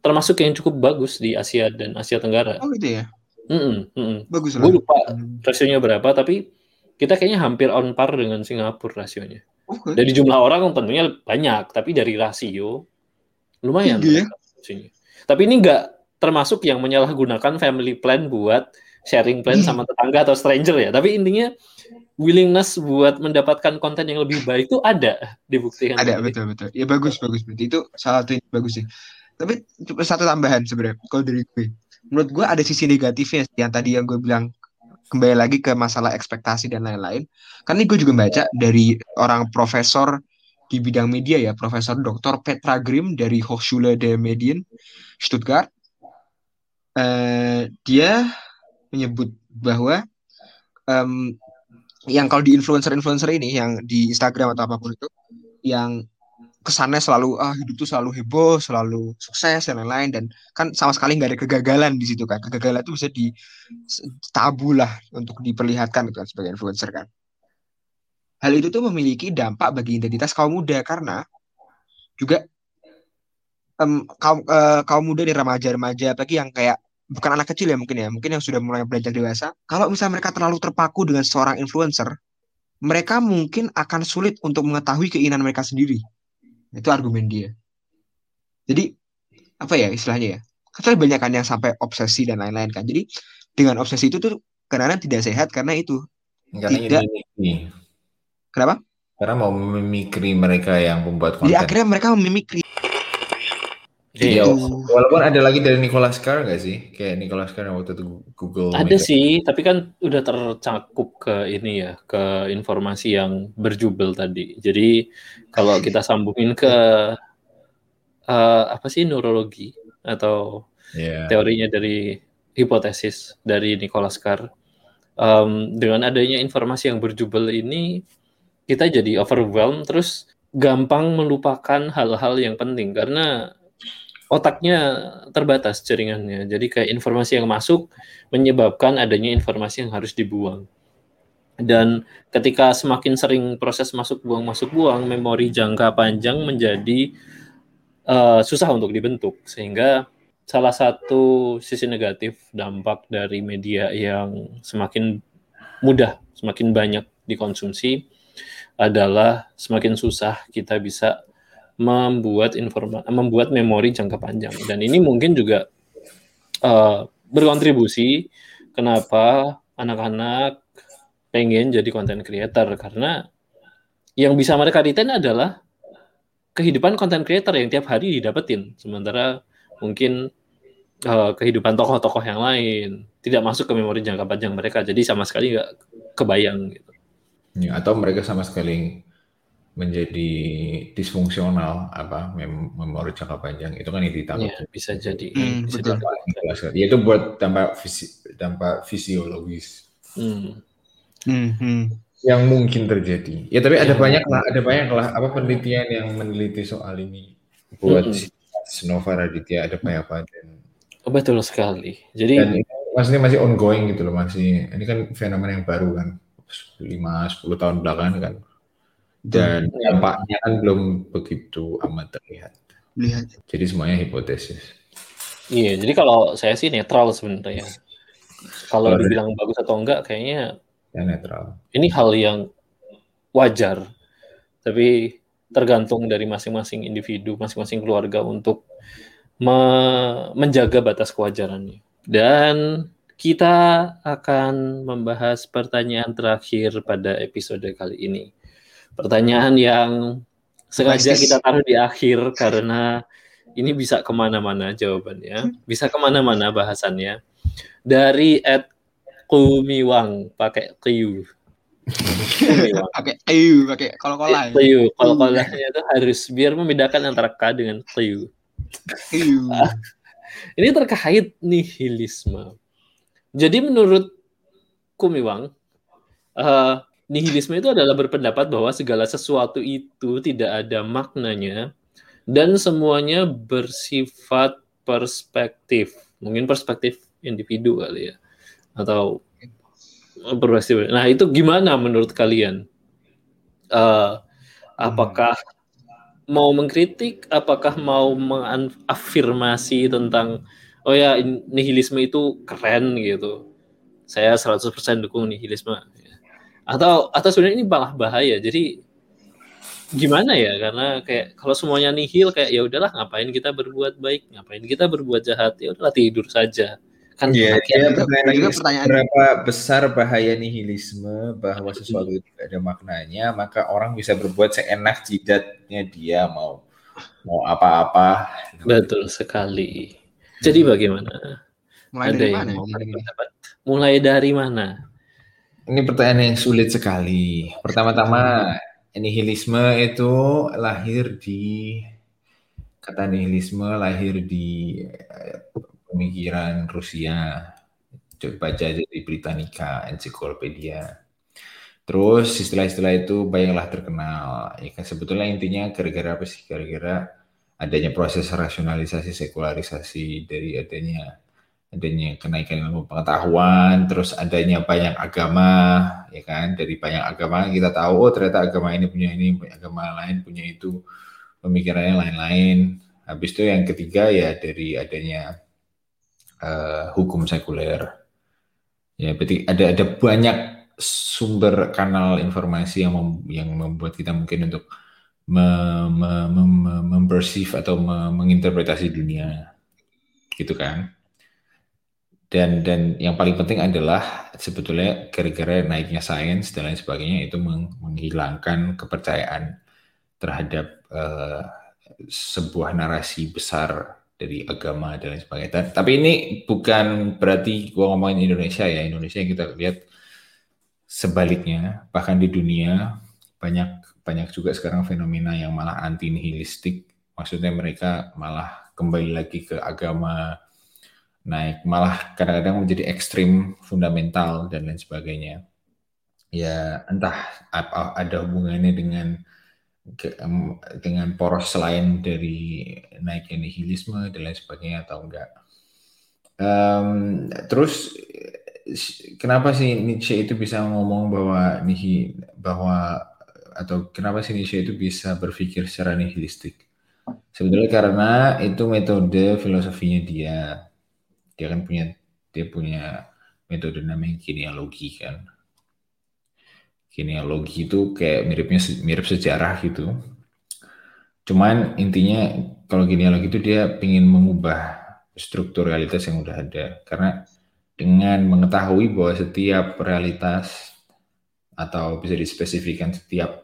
termasuk yang cukup bagus di Asia dan Asia Tenggara. Oh gitu ya. Mm -mm, mm. Bagus Gue lupa rasionya berapa, tapi kita kayaknya hampir on par dengan Singapura rasionya. Oh, dari jumlah orang tentunya banyak, tapi dari rasio lumayan. ya? Tapi ini nggak termasuk yang menyalahgunakan family plan buat sharing plan hmm. sama tetangga atau stranger ya. Tapi intinya willingness buat mendapatkan konten yang lebih baik itu ada dibuktikan. Ada betul betul. Ya bagus bagus berarti itu salah satu yang bagus sih. Tapi satu tambahan sebenarnya kalau dari gue, menurut gue ada sisi negatifnya yang tadi yang gue bilang kembali lagi ke masalah ekspektasi dan lain-lain. Kan ini gue juga baca dari orang profesor di bidang media ya, Profesor Dr. Petra Grimm dari Hochschule der Medien Stuttgart. Uh, dia menyebut bahwa um, yang kalau di influencer-influencer ini yang di Instagram atau apa pun itu yang kesannya selalu ah hidup tuh selalu heboh, selalu sukses dan lain-lain dan kan sama sekali nggak ada kegagalan di situ kan. Kegagalan itu bisa di tabu lah untuk diperlihatkan gitu kan sebagai influencer kan. Hal itu tuh memiliki dampak bagi identitas kaum muda karena juga um, kaum uh, kaum muda di remaja-remaja apalagi yang kayak bukan anak kecil ya mungkin ya, mungkin yang sudah mulai belajar dewasa, kalau misalnya mereka terlalu terpaku dengan seorang influencer, mereka mungkin akan sulit untuk mengetahui keinginan mereka sendiri itu argumen dia. Jadi apa ya istilahnya ya? Kan banyak kan yang sampai obsesi dan lain-lain kan. Jadi dengan obsesi itu tuh karena tidak sehat karena itu karena tidak ini. Kenapa? Karena mau memikri mereka yang membuat konten. Jadi akhirnya mereka memimikri. Iya. Walaupun ada lagi dari Nicholas Carr gak sih? Kayak Nicholas Carr yang waktu itu Google. Ada sih, tapi kan udah tercakup ke ini ya, ke informasi yang berjubel tadi. Jadi kalau kita sambungin ke uh, apa sih neurologi atau yeah. teorinya dari hipotesis dari Nicholas Carr, um, dengan adanya informasi yang berjubel ini kita jadi overwhelmed terus gampang melupakan hal-hal yang penting karena otaknya terbatas jaringannya. Jadi kayak informasi yang masuk menyebabkan adanya informasi yang harus dibuang. Dan ketika semakin sering proses masuk buang masuk buang, memori jangka panjang menjadi uh, susah untuk dibentuk. Sehingga salah satu sisi negatif dampak dari media yang semakin mudah, semakin banyak dikonsumsi adalah semakin susah kita bisa membuat informasi membuat memori jangka panjang. Dan ini mungkin juga uh, berkontribusi kenapa anak-anak pengen jadi konten creator. Karena yang bisa mereka retain adalah kehidupan konten creator yang tiap hari didapetin. Sementara mungkin uh, kehidupan tokoh-tokoh yang lain tidak masuk ke memori jangka panjang mereka. Jadi sama sekali nggak kebayang gitu. Ya, atau mereka sama sekali menjadi disfungsional apa mem memori jangka panjang itu kan yang ditangkap ya, bisa jadi. Hmm, bisa dampak, ya itu buat dampak visi, dampak fisiologis. Hmm. Hmm, hmm. yang mungkin terjadi. Ya tapi ya. ada banyak lah ada banyak lah apa penelitian yang meneliti soal ini. Buat hmm. Nova Raditya ada banyak dan oh, betul sekali. Jadi dan maksudnya masih ongoing gitu loh masih ini kan fenomena yang baru kan 5 10 tahun belakangan kan dan hmm. dampaknya kan belum begitu amat terlihat. Lihat. Jadi semuanya hipotesis. Iya, jadi kalau saya sih netral sebenarnya. Kalau dibilang bagus atau enggak, kayaknya ya netral. Ini hal yang wajar, tapi tergantung dari masing-masing individu, masing-masing keluarga untuk me menjaga batas kewajarannya. Dan kita akan membahas pertanyaan terakhir pada episode kali ini pertanyaan yang sengaja kita taruh di akhir karena ini bisa ke mana-mana jawabannya, bisa ke mana-mana bahasannya. Dari Ed Kumiwang pakai Q. pakai Q, pakai kalau kola. Q, kalau kolanya itu harus biar membedakan antara K dengan Q. ini terkait nihilisme. Jadi menurut Kumiwang, uh, nihilisme itu adalah berpendapat bahwa segala sesuatu itu tidak ada maknanya dan semuanya bersifat perspektif. Mungkin perspektif individu kali ya. Atau perspektif. Nah, itu gimana menurut kalian? Uh, apakah mau mengkritik apakah mau mengafirmasi tentang oh ya nihilisme itu keren gitu saya 100% dukung nihilisme atau atau sebenarnya ini malah bahaya. Jadi gimana ya? Karena kayak kalau semuanya nihil kayak ya udahlah ngapain kita berbuat baik? Ngapain kita berbuat jahat? Ya udahlah tidur saja. Kan yeah, ya, pertanyaan juga pertanyaan berapa besar bahaya nihilisme bahwa sesuatu itu tidak ada maknanya maka orang bisa berbuat seenak jidatnya dia mau mau apa-apa. Betul sekali. Jadi bagaimana? Mulai ada dari yang mana mau mulai dari mana ini pertanyaan yang sulit sekali pertama-tama nihilisme itu lahir di kata nihilisme lahir di pemikiran Rusia. Coba baca aja di Britannica, Encyclopedia. Terus istilah-istilah itu banyaklah terkenal. Ya kan sebetulnya intinya gara-gara apa sih? Gara-gara adanya proses rasionalisasi sekularisasi dari adanya adanya kenaikan ilmu pengetahuan, terus adanya banyak agama, ya kan? Dari banyak agama kita tahu oh ternyata agama ini punya ini, agama lain punya itu, pemikirannya lain-lain. Habis itu yang ketiga ya dari adanya uh, hukum sekuler. Ya, berarti ada ada banyak sumber kanal informasi yang mem, yang membuat kita mungkin untuk me, me, me, me, atau me, menginterpretasi dunia, gitu kan? Dan dan yang paling penting adalah sebetulnya gara-gara naiknya sains dan lain sebagainya itu menghilangkan kepercayaan terhadap uh, sebuah narasi besar dari agama dan lain sebagainya. Tapi ini bukan berarti gua ngomongin Indonesia ya. Indonesia yang kita lihat sebaliknya, bahkan di dunia banyak banyak juga sekarang fenomena yang malah anti nihilistik. Maksudnya mereka malah kembali lagi ke agama naik malah kadang-kadang menjadi ekstrim fundamental dan lain sebagainya. Ya entah apa ada hubungannya dengan dengan poros selain dari naiknya nihilisme dan lain sebagainya atau enggak. Um, terus kenapa sih Nietzsche itu bisa ngomong bahwa nihi bahwa atau kenapa sih Nietzsche itu bisa berpikir secara nihilistik? Sebetulnya karena itu metode filosofinya dia. Dia kan punya dia punya metode namanya genealogi kan genealogi itu kayak miripnya mirip sejarah gitu. Cuman intinya kalau genealogi itu dia ingin mengubah struktur realitas yang udah ada. Karena dengan mengetahui bahwa setiap realitas atau bisa dispesifikkan setiap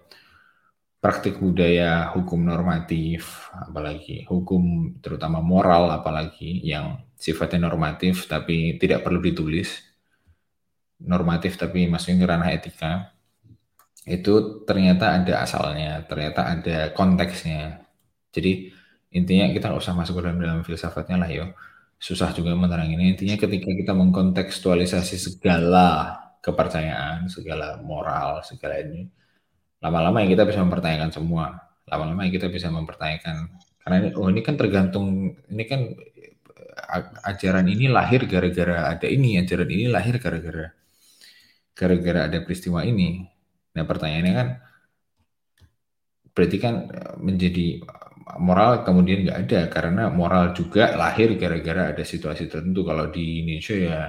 praktik budaya, hukum normatif, apalagi hukum terutama moral, apalagi yang sifatnya normatif tapi tidak perlu ditulis, normatif tapi maksudnya ranah etika, itu ternyata ada asalnya, ternyata ada konteksnya. Jadi intinya kita nggak usah masuk ke dalam, dalam filsafatnya lah yo. Susah juga menerang ini. Intinya ketika kita mengkontekstualisasi segala kepercayaan, segala moral, segala ini, lama-lama yang kita bisa mempertanyakan semua. Lama-lama yang kita bisa mempertanyakan karena ini, oh ini kan tergantung ini kan ajaran ini lahir gara-gara ada ini, ajaran ini lahir gara-gara gara-gara ada peristiwa ini. Nah pertanyaannya kan berarti kan eh, menjadi moral kemudian nggak ada karena moral juga lahir gara-gara ada situasi tertentu. Kalau di Indonesia ya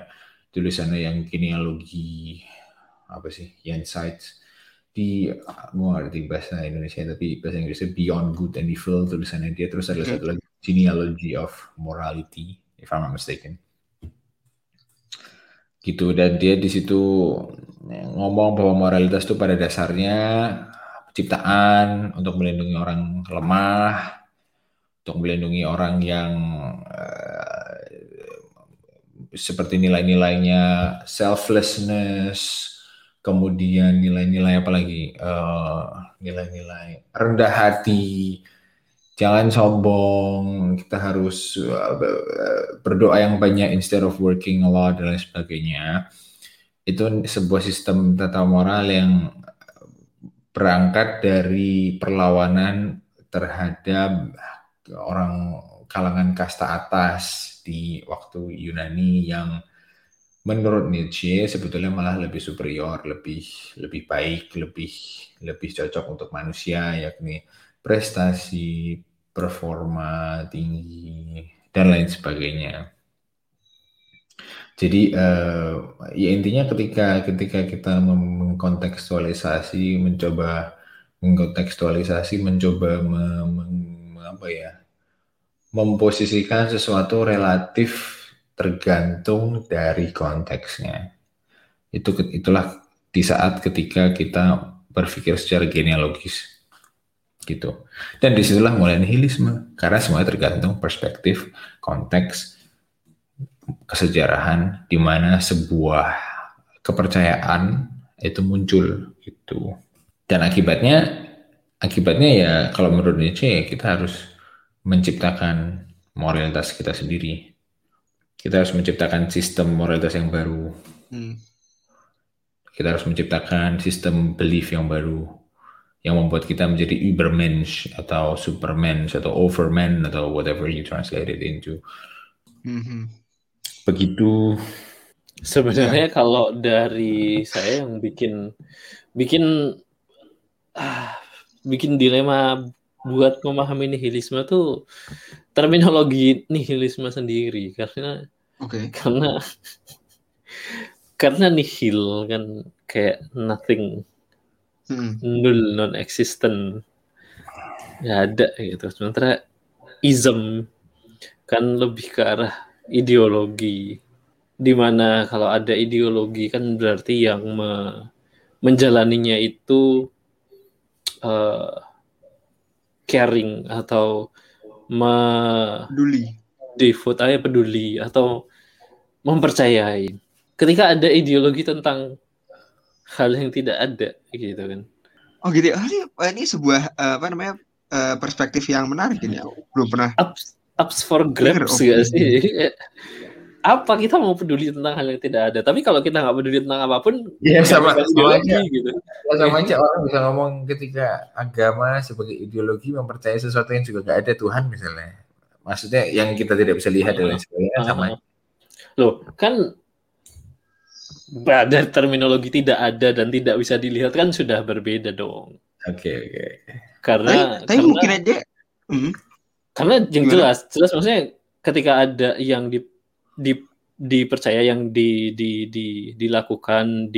tulisannya yang genealogi apa sih, yang sites di gue ngerti bahasa Indonesia tapi bahasa Inggrisnya Beyond Good and Evil tulisannya dia. Terus ada satu lagi genealogy of morality if I'm not mistaken. Gitu. Dan dia di situ ngomong bahwa moralitas itu pada dasarnya ciptaan untuk melindungi orang lemah, untuk melindungi orang yang uh, seperti nilai-nilainya selflessness, kemudian nilai-nilai apa lagi? Uh, nilai-nilai rendah hati, jangan sombong, kita harus berdoa yang banyak instead of working a lot dan lain sebagainya. Itu sebuah sistem tata moral yang berangkat dari perlawanan terhadap orang kalangan kasta atas di waktu Yunani yang menurut Nietzsche sebetulnya malah lebih superior, lebih lebih baik, lebih lebih cocok untuk manusia yakni prestasi, performa tinggi, dan lain sebagainya. Jadi uh, ya intinya ketika ketika kita mengkontekstualisasi, mencoba mengkontekstualisasi, mencoba me, me, apa ya, memposisikan sesuatu relatif tergantung dari konteksnya. Itu itulah di saat ketika kita berpikir secara genealogis gitu. Dan di situlah mulai nihilisme karena semuanya tergantung perspektif, konteks, kesejarahan di mana sebuah kepercayaan itu muncul gitu. Dan akibatnya akibatnya ya kalau menurut Nietzsche ya kita harus menciptakan moralitas kita sendiri. Kita harus menciptakan sistem moralitas yang baru. Hmm. Kita harus menciptakan sistem belief yang baru yang membuat kita menjadi Übermensch atau Supermensch atau Overman atau whatever you translate it into. Mm-hmm. Begitu. Sebenarnya ya. kalau dari saya yang bikin bikin ah, bikin dilema buat memahami nihilisme tuh terminologi nihilisme sendiri karena okay. karena karena nihil kan kayak nothing hmm. nul non existent nggak ada gitu. Sementara ism kan lebih ke arah ideologi. Di mana kalau ada ideologi kan berarti yang me menjalaninya itu uh, caring atau peduli. devote aja peduli atau mempercayai. Ketika ada ideologi tentang hal yang tidak ada gitu kan. Oh gitu. Oh, ini, ini sebuah uh, apa namanya uh, perspektif yang menarik ini. Belum pernah. Ups, ups for grabs gak sih? apa kita mau peduli tentang hal yang tidak ada tapi kalau kita nggak peduli tentang apa pun ya sama, sama aja gitu. ya sama aja orang bisa ngomong ketika agama sebagai ideologi mempercayai sesuatu yang juga nggak ada Tuhan misalnya maksudnya yang kita tidak bisa lihat dan lain sebagainya sama loh kan dari terminologi tidak ada dan tidak bisa dilihat kan sudah berbeda dong. Oke okay, oke. Okay. Karena tapi, tapi mungkin aja. Hmm. Karena yang jelas jelas maksudnya ketika ada yang di, di dipercaya yang di, di, di dilakukan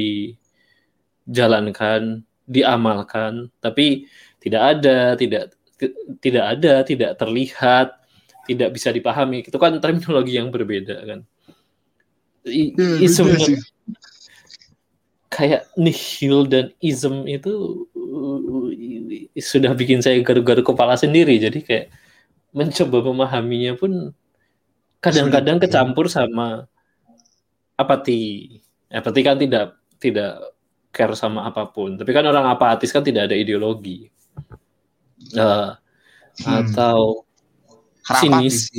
dijalankan diamalkan tapi tidak ada tidak tidak ada tidak terlihat tidak bisa dipahami itu kan terminologi yang berbeda kan I, ya, sebenarnya kayak nihil dan ism itu uh, sudah bikin saya garu-garu kepala sendiri. Jadi kayak mencoba memahaminya pun kadang-kadang kecampur sama apati. Apati kan tidak tidak care sama apa pun. Tapi kan orang apatis kan tidak ada ideologi. Uh, hmm. atau sinis.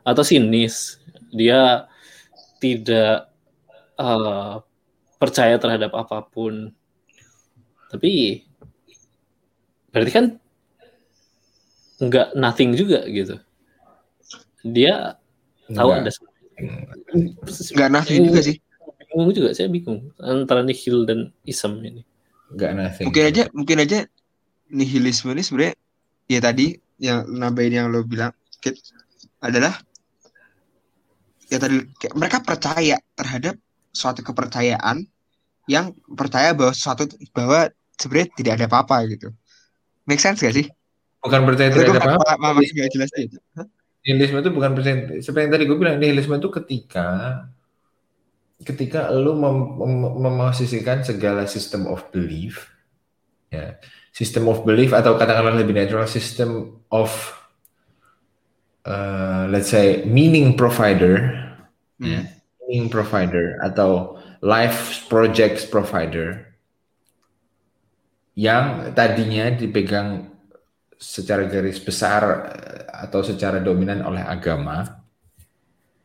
atau sinis. Dia tidak uh, percaya terhadap apa pun. Tapi berarti kan nggak nothing juga gitu. Dia tahu ada nggak nothing juga sih. Bingung juga saya bingung antara nihil dan ism ini. Nggak nothing. Mungkin aja mungkin aja nihilisme ini sebenarnya ya tadi yang nambahin yang lo bilang adalah ya tadi mereka percaya terhadap suatu kepercayaan yang percaya bahwa suatu bahwa sebenarnya tidak ada apa-apa gitu. Make sense gak sih? Bukan percaya tidak ada apa-apa. Jelas itu. Nihilisme itu bukan percaya. Seperti yang tadi gue bilang, nihilisme itu ketika ketika lu mem mem memosisikan segala system of belief, ya, system of belief atau katakanlah lebih natural system of uh, let's say meaning provider, hmm. ya, meaning provider atau life projects provider yang tadinya dipegang secara garis besar eh, atau secara dominan oleh agama,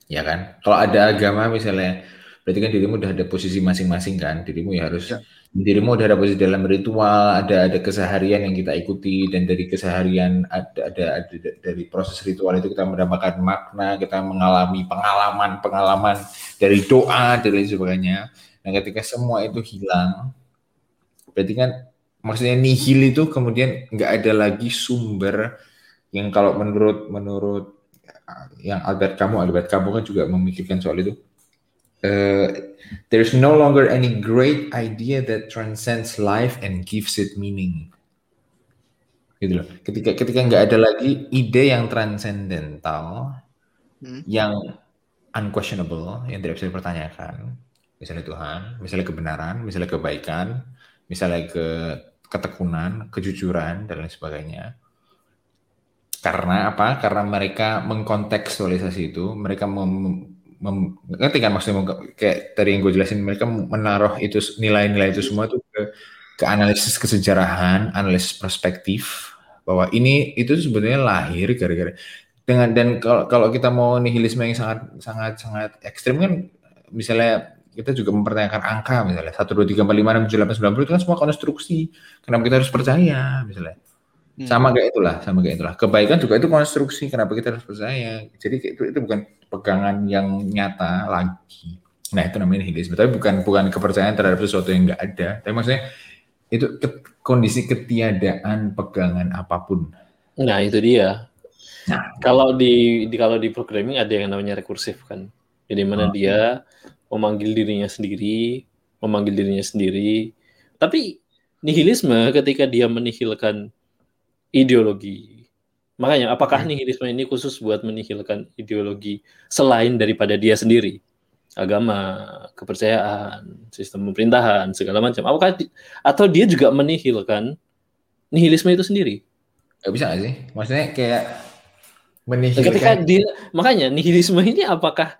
ya kan? Kalau ada agama misalnya, berarti kan dirimu udah ada posisi masing-masing kan? Dirimu ya harus, ya. Dirimu udah ada posisi dalam ritual, ada ada keseharian yang kita ikuti dan dari keseharian ada ada, ada dari proses ritual itu kita mendapatkan makna, kita mengalami pengalaman-pengalaman dari doa dan lain sebagainya. Nah, ketika semua itu hilang, berarti kan maksudnya nihil itu kemudian nggak ada lagi sumber yang kalau menurut menurut yang Albert kamu Albert kamu kan juga memikirkan soal itu uh, there's no longer any great idea that transcends life and gives it meaning gitu loh ketika ketika nggak ada lagi ide yang transcendental hmm. yang unquestionable yang tidak bisa dipertanyakan misalnya Tuhan misalnya kebenaran misalnya kebaikan misalnya ke ketekunan, kejujuran dan lain sebagainya. Karena apa? Karena mereka mengkontekstualisasi itu, mereka mem, mem, ngerti kan maksudnya? Kayak tadi yang gue jelasin, mereka menaruh itu nilai-nilai itu semua itu ke, ke analisis kesejarahan, analisis perspektif bahwa ini itu sebenarnya lahir gara-gara dengan dan kalau kalau kita mau nihilisme yang sangat sangat sangat ekstrim kan misalnya kita juga mempertanyakan angka misalnya satu dua tiga empat lima enam tujuh delapan sembilan puluh itu kan semua konstruksi kenapa kita harus percaya misalnya. Hmm. sama kayak itulah sama kayak itulah. Kebaikan juga itu konstruksi kenapa kita harus percaya. Jadi itu itu bukan pegangan yang nyata lagi nah itu namanya nihilisme tapi bukan bukan kepercayaan terhadap sesuatu yang enggak ada tapi maksudnya itu ke, kondisi ketiadaan pegangan apa pun nah itu dia nah kalau di, di kalau di programming ada yang namanya rekursif kan jadi mana oh. dia memanggil dirinya sendiri, memanggil dirinya sendiri. Tapi nihilisme ketika dia menihilkan ideologi. Makanya apakah hmm. nihilisme ini khusus buat menihilkan ideologi selain daripada dia sendiri? Agama, kepercayaan, sistem pemerintahan, segala macam. Apakah atau dia juga menihilkan nihilisme itu sendiri? Gak bisa gak sih? Maksudnya kayak menihilkan. Ketika dia, makanya nihilisme ini apakah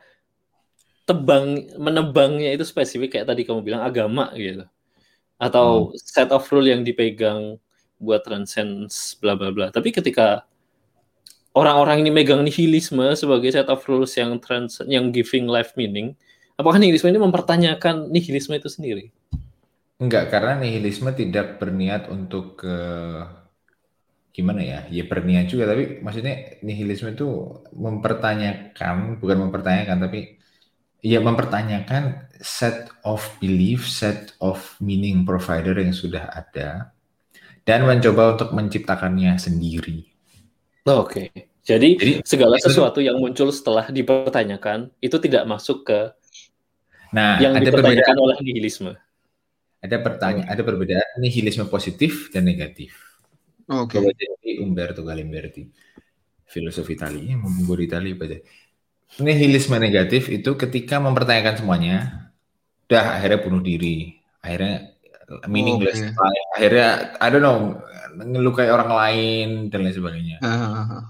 tebang menebangnya itu spesifik kayak tadi kamu bilang agama gitu atau hmm. set of rule yang dipegang buat transcends bla bla bla tapi ketika orang-orang ini megang nihilisme sebagai set of rules yang trans yang giving life meaning. Apakah nihilisme ini mempertanyakan nihilisme itu sendiri? Enggak karena nihilisme tidak berniat untuk ke gimana ya? Ya berniat juga tapi maksudnya nihilisme itu mempertanyakan bukan mempertanyakan tapi ya mempertanyakan set of belief, set of meaning provider yang sudah ada dan mencoba untuk menciptakannya sendiri. Oh, Oke. Okay. Jadi, Jadi segala sesuatu yang muncul setelah dipertanyakan itu tidak masuk ke nah, yang ada dipertanyakan oleh nihilisme. Ada pertanyaan, ada perbedaan nihilisme positif dan negatif. Oke. Okay. Umberto Galimberti, filosofi Italia, membuat Italia pada nihilisme negatif itu ketika mempertanyakan semuanya, udah akhirnya bunuh diri, akhirnya meaningless, oh, okay. akhirnya I don't know ngelukai orang lain dan lain sebagainya. Uh.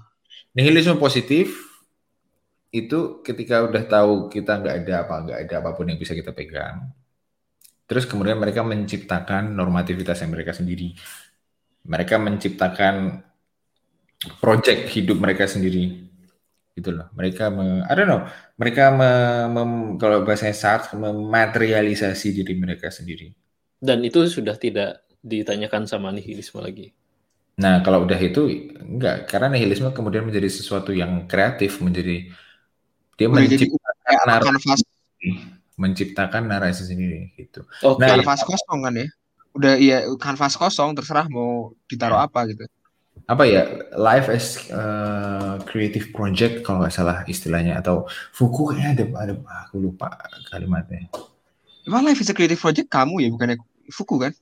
Nihilisme positif itu ketika udah tahu kita nggak ada apa nggak ada apa pun yang bisa kita pegang, terus kemudian mereka menciptakan normativitas yang mereka sendiri, mereka menciptakan project hidup mereka sendiri gitu loh. Mereka me, I don't know, mereka me, me, kalau bahasanya saat mematerialisasi diri mereka sendiri. Dan itu sudah tidak ditanyakan sama nihilisme lagi. Nah, kalau udah itu enggak, karena nihilisme kemudian menjadi sesuatu yang kreatif, menjadi dia menciptakan narasi, menciptakan narasi sendiri gitu. Oh, nah, kanvas kosong kan ya? Udah iya kanvas kosong terserah mau ditaruh apa gitu apa ya life as uh, creative project kalau nggak salah istilahnya atau Fuku kayaknya ada ada aku lupa kalimatnya. Emang life is a creative project kamu ya bukannya Fuku kan?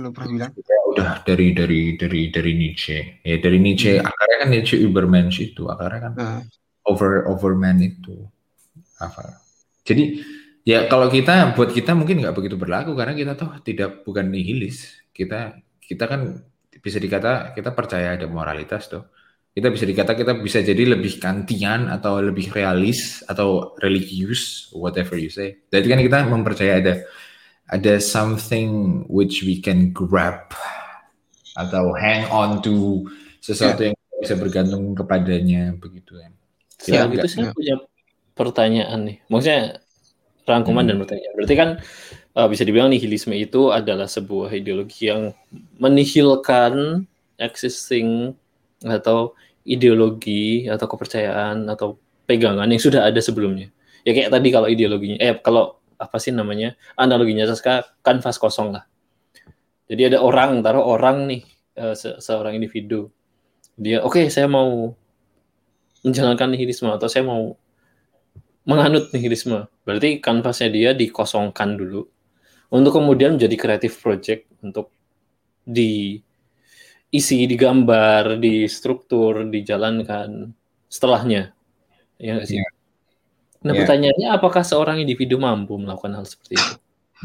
Kalau pernah bilang. Ya, udah dari dari dari dari Nietzsche ya dari Nietzsche hmm. akarnya kan Nietzsche Übermensch itu akarnya kan uh. over overman itu apa? Jadi ya kalau kita buat kita mungkin nggak begitu berlaku karena kita tuh tidak bukan nihilis kita kita kan bisa dikata kita percaya ada moralitas tuh. Kita bisa dikata kita bisa jadi lebih kantian atau lebih realis atau religius, whatever you say. Jadi kan kita mempercaya ada ada something which we can grab atau hang on to sesuatu yeah. yang bisa bergantung kepadanya begitu kan. Ya, itu saya punya pertanyaan nih. Maksudnya rangkuman hmm. dan pertanyaan. Berarti kan uh, bisa dibilang nihilisme itu adalah sebuah ideologi yang menihilkan existing atau ideologi atau kepercayaan atau pegangan yang sudah ada sebelumnya. Ya kayak tadi kalau ideologinya, eh kalau apa sih namanya analoginya Saska kanvas kosong lah. Jadi ada orang, taruh orang nih, uh, se seorang individu. Dia, oke, okay, saya mau menjalankan nihilisme atau saya mau menganut nihilisme. Berarti kanvasnya dia dikosongkan dulu untuk kemudian menjadi creative project untuk diisi, digambar, di struktur, dijalankan setelahnya. Ya sih? Yeah. Nah, yeah. pertanyaannya apakah seorang individu mampu melakukan hal seperti itu?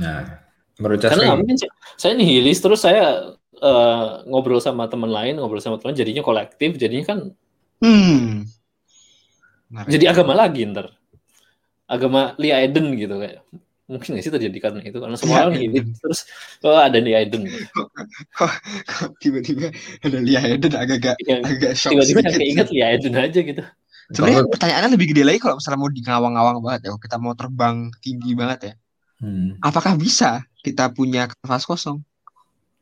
Nah, menurut saya Karena mungkin saya nihilis terus saya uh, ngobrol sama teman lain, ngobrol sama teman jadinya kolektif, jadinya kan hmm. Jadi agama lagi ntar. Agama Lee Aiden gitu kayak mungkin nggak sih terjadi karena itu karena semua orang ini terus oh ada Lee Aiden tiba-tiba ada Lee Aiden agak-agak yang, agak shock tiba-tiba kayak ingat Lee Aiden aja gitu sebenarnya pertanyaannya lebih gede lagi kalau misalnya mau di ngawang-ngawang banget ya. Kita mau terbang tinggi banget ya. Hmm. apakah bisa kita punya kanvas kosong?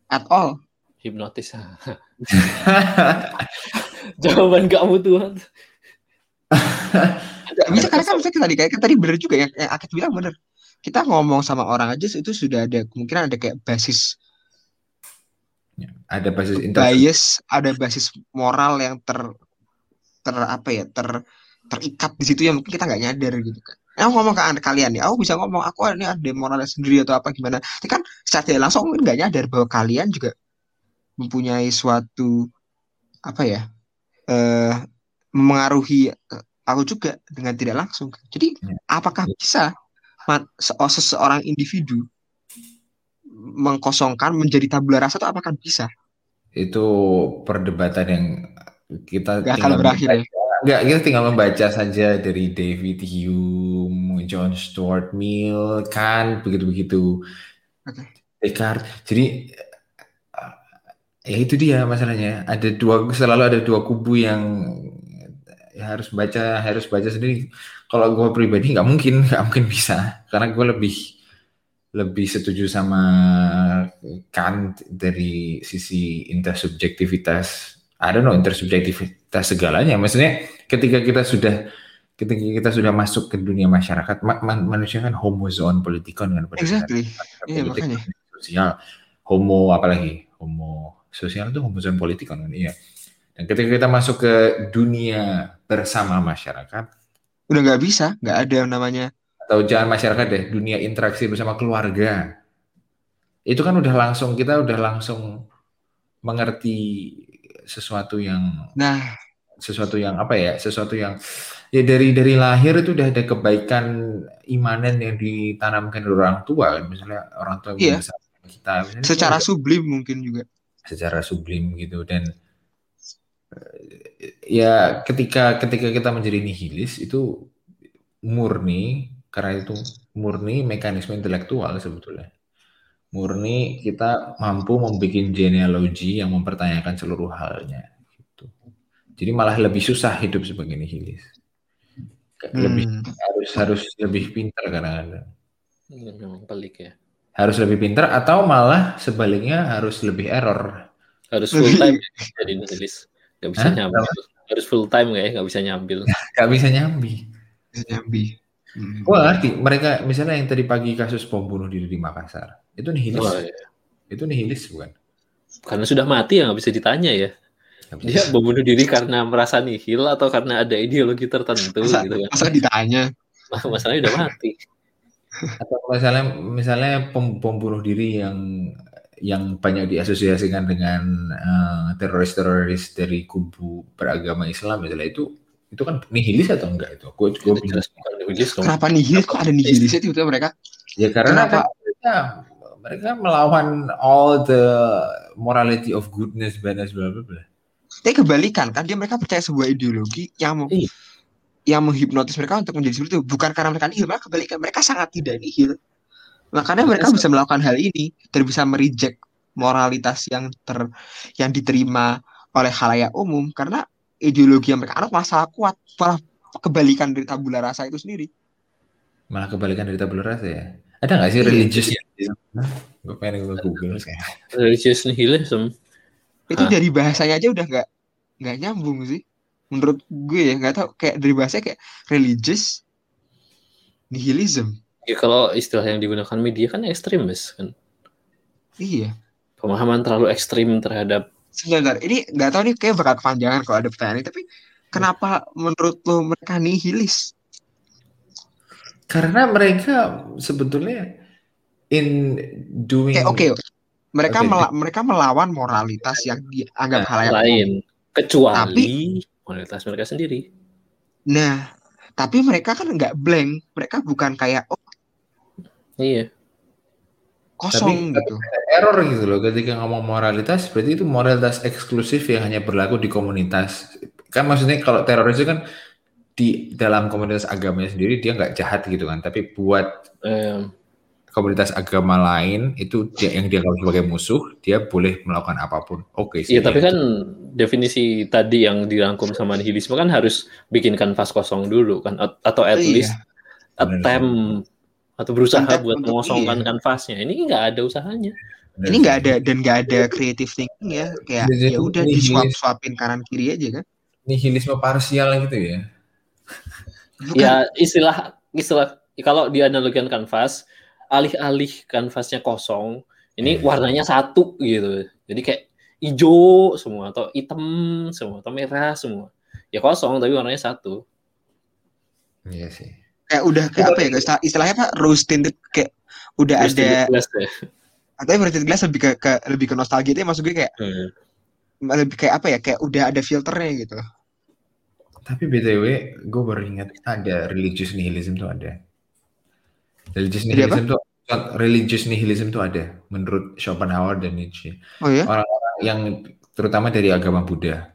At all? Hipnotis. Jawaban kamu Tuhan bisa karena kan misalnya tadi kayak tadi bener juga yang, yang Akit bilang bener. Kita ngomong sama orang aja itu sudah ada kemungkinan ada kayak basis ya, ada basis bias ada basis moral yang ter ter apa ya ter terikat di situ yang mungkin kita nggak nyadar gitu kan aku ngomong ke kalian ya aku bisa ngomong aku ini ada moralnya sendiri atau apa gimana tapi kan secara langsung mungkin nggak nyadar bahwa kalian juga mempunyai suatu apa ya eh mengaruhi eh, aku juga dengan tidak langsung jadi ya. apakah bisa Oh, seseorang individu mengkosongkan menjadi tabula rasa itu apakah bisa? Itu perdebatan yang kita Gak akan berakhir ya. Enggak, kita tinggal membaca saja dari David Hume, John Stuart Mill, kan begitu-begitu. Okay. Descartes. Jadi ya itu dia masalahnya. Ada dua selalu ada dua kubu yang ya harus baca harus baca sendiri kalau gue pribadi nggak mungkin nggak mungkin bisa karena gue lebih lebih setuju sama Kant dari sisi intersubjektivitas I don't know intersubjektivitas segalanya. Maksudnya ketika kita sudah ketika kita sudah masuk ke dunia masyarakat ma manusia kan homo zoon politikon kan exactly. iya makanya. sosial. Homo apalagi? Homo sosial itu homo zoon politikon kan iya. Dan ketika kita masuk ke dunia bersama masyarakat udah nggak bisa nggak ada yang namanya atau jangan masyarakat deh dunia interaksi bersama keluarga. Itu kan udah langsung kita udah langsung mengerti sesuatu yang nah. sesuatu yang apa ya sesuatu yang ya dari dari lahir itu udah ada kebaikan imanen yang ditanamkan dari orang tua misalnya orang tua iya. kita. Secara sublim mungkin juga. Secara sublim gitu dan ya ketika ketika kita menjadi nihilis itu murni karena itu murni mekanisme intelektual sebetulnya murni kita mampu membuat genealogi yang mempertanyakan seluruh halnya gitu. jadi malah lebih susah hidup sebagai nihilis lebih hmm. harus harus lebih pintar kadang-kadang iya, memang pelik ya harus lebih pintar atau malah sebaliknya harus lebih error harus full time jadi nihilis Gak bisa Hah? nyambil. Harus full time gak ya? Gak bisa nyambil. Gak bisa nyambi. Bisa nyambi. Hmm. Wah, ngerti. Mereka misalnya yang tadi pagi kasus bom bunuh diri di Makassar. Itu nihilis. Oh, iya. Itu nihilis bukan? Karena sudah mati ya nggak bisa ditanya ya. Dia bom bunuh diri karena merasa nihil atau karena ada ideologi tertentu masa, gitu kan. Masa ditanya? Masalahnya udah mati. Atau misalnya misalnya bom bunuh diri yang yang banyak diasosiasikan dengan teroris teroris-teroris dari kubu beragama Islam misalnya itu itu kan nihilis atau enggak itu? Gue gue jelas nihilis. Kenapa nihilis? Kok ada nihilis itu mereka? Ya karena Kenapa? mereka mereka melawan all the morality of goodness, badness, bla bla bla. Tapi kebalikan kan dia mereka percaya sebuah ideologi yang mau iya. yang menghipnotis mereka untuk menjadi seperti itu bukan karena mereka nihil, mereka kebalikan mereka sangat tidak nihil Makanya mereka bisa melakukan hal ini dan bisa mereject moralitas yang ter yang diterima oleh khalayak umum karena ideologi yang mereka anut masalah kuat malah kebalikan dari tabula rasa itu sendiri. Malah kebalikan dari tabula rasa ya. Ada nggak sih iya. religious ya? Gue pengen gue google. Religious nihilism. Itu dari bahasanya aja udah nggak nggak nyambung sih. Menurut gue ya nggak tahu kayak dari bahasa kayak religious nihilism Ya kalau istilah yang digunakan media kan ekstremis kan. Iya. pemahaman terlalu ekstrim terhadap sebentar ini nggak tahu nih kayak bakal kepanjangan kalau ada pertanyaan ini tapi kenapa menurut lo mereka nihilis? Karena mereka sebetulnya in doing oke okay, mereka okay. mela mereka melawan moralitas yang dianggap nah, hal yang lain. Kecuali tapi, moralitas mereka sendiri. Nah tapi mereka kan nggak blank. Mereka bukan kayak oh iya kosong tapi, gitu. error gitu loh ketika ngomong moralitas berarti itu moralitas eksklusif yang hanya berlaku di komunitas. Kan maksudnya kalau teroris itu kan di dalam komunitas agamanya sendiri dia nggak jahat gitu kan, tapi buat um, komunitas agama lain itu dia, yang dia kalau sebagai musuh dia boleh melakukan apa pun. Oke okay. Iya, tapi kan definisi tadi yang dirangkum sama nihilisme kan harus bikin kanvas kosong dulu kan atau at oh, least iya. attempt atau berusaha Content buat mengosongkan iya. kanvasnya. Ini nggak ada usahanya. Ini nggak ada dan nggak ada creative thinking ya. Kayak ya udah di swap swapin kanan kiri aja kan. Nihilisme parsial gitu ya. ya istilah istilah kalau dianalogikan kanvas, alih-alih kanvasnya kosong, ini hmm. warnanya satu gitu. Jadi kayak hijau semua atau hitam semua atau merah semua. Ya kosong tapi warnanya satu. Iya sih kayak udah kayak apa ya guys istilahnya apa rose tinted kayak udah rose ada glass ya. atau rose tinted glass lebih ke, ke lebih ke nostalgia itu ya, maksud gue kayak hmm. lebih kayak apa ya kayak udah ada filternya gitu tapi btw gue baru ingat ada religious nihilism tuh ada religious nihilism tuh religious nihilism tuh ada menurut Schopenhauer dan Nietzsche oh, ya? orang-orang yang terutama dari agama Buddha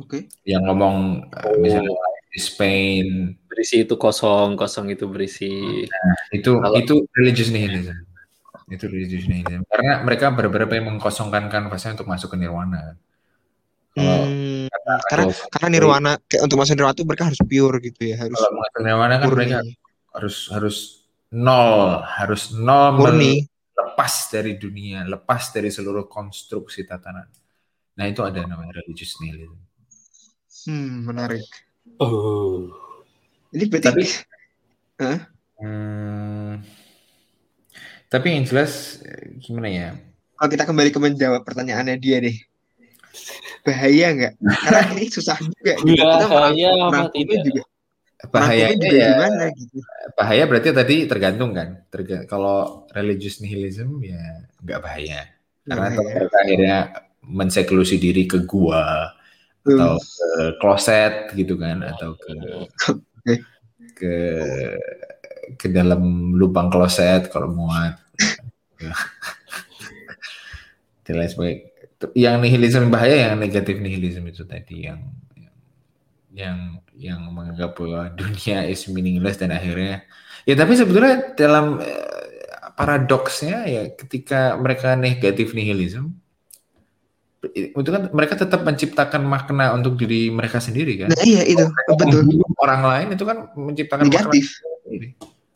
Oke. Okay. Yang ngomong oh. misalnya Spain. Berisi itu kosong kosong itu berisi nah, itu Kalau... itu religious nihilism. Itu religious nihilism. Karena mereka benar-benar pengen mengkosongkan kanvasnya untuk masuk ke nirwana. Hmm, karena karena, karena nirwana kayak untuk masuk nirwana itu mereka harus pure gitu ya harus kalau masuk nirwana kan mereka harus harus nol harus nol murni. lepas dari dunia lepas dari seluruh konstruksi tatanan. Nah itu ada namanya religious nihilism. Hmm menarik Oh. Ini berarti tapi, huh? hmm, tapi yang jelas gimana ya? Kalau kita kembali ke menjawab pertanyaannya dia deh, bahaya nggak? Karena ini susah juga. Gitu. Kita bahaya juga. Bahaya juga ya, gimana gitu. Bahaya berarti tadi tergantung kan. Terga kalau religious nihilism ya nggak bahaya. Karena bahaya. akhirnya menseklusi diri ke gua atau ke kloset gitu kan atau ke ke ke dalam lubang kloset kalau muat. Dan lain sebagainya. Yang nihilisme bahaya yang negatif nihilisme itu tadi yang yang yang menganggap bahwa dunia is meaningless dan akhirnya ya tapi sebetulnya dalam eh, paradoksnya ya ketika mereka negatif nihilisme itu kan mereka tetap menciptakan makna untuk diri mereka sendiri kan. Nah, iya itu betul. Orang lain itu kan menciptakan negatif.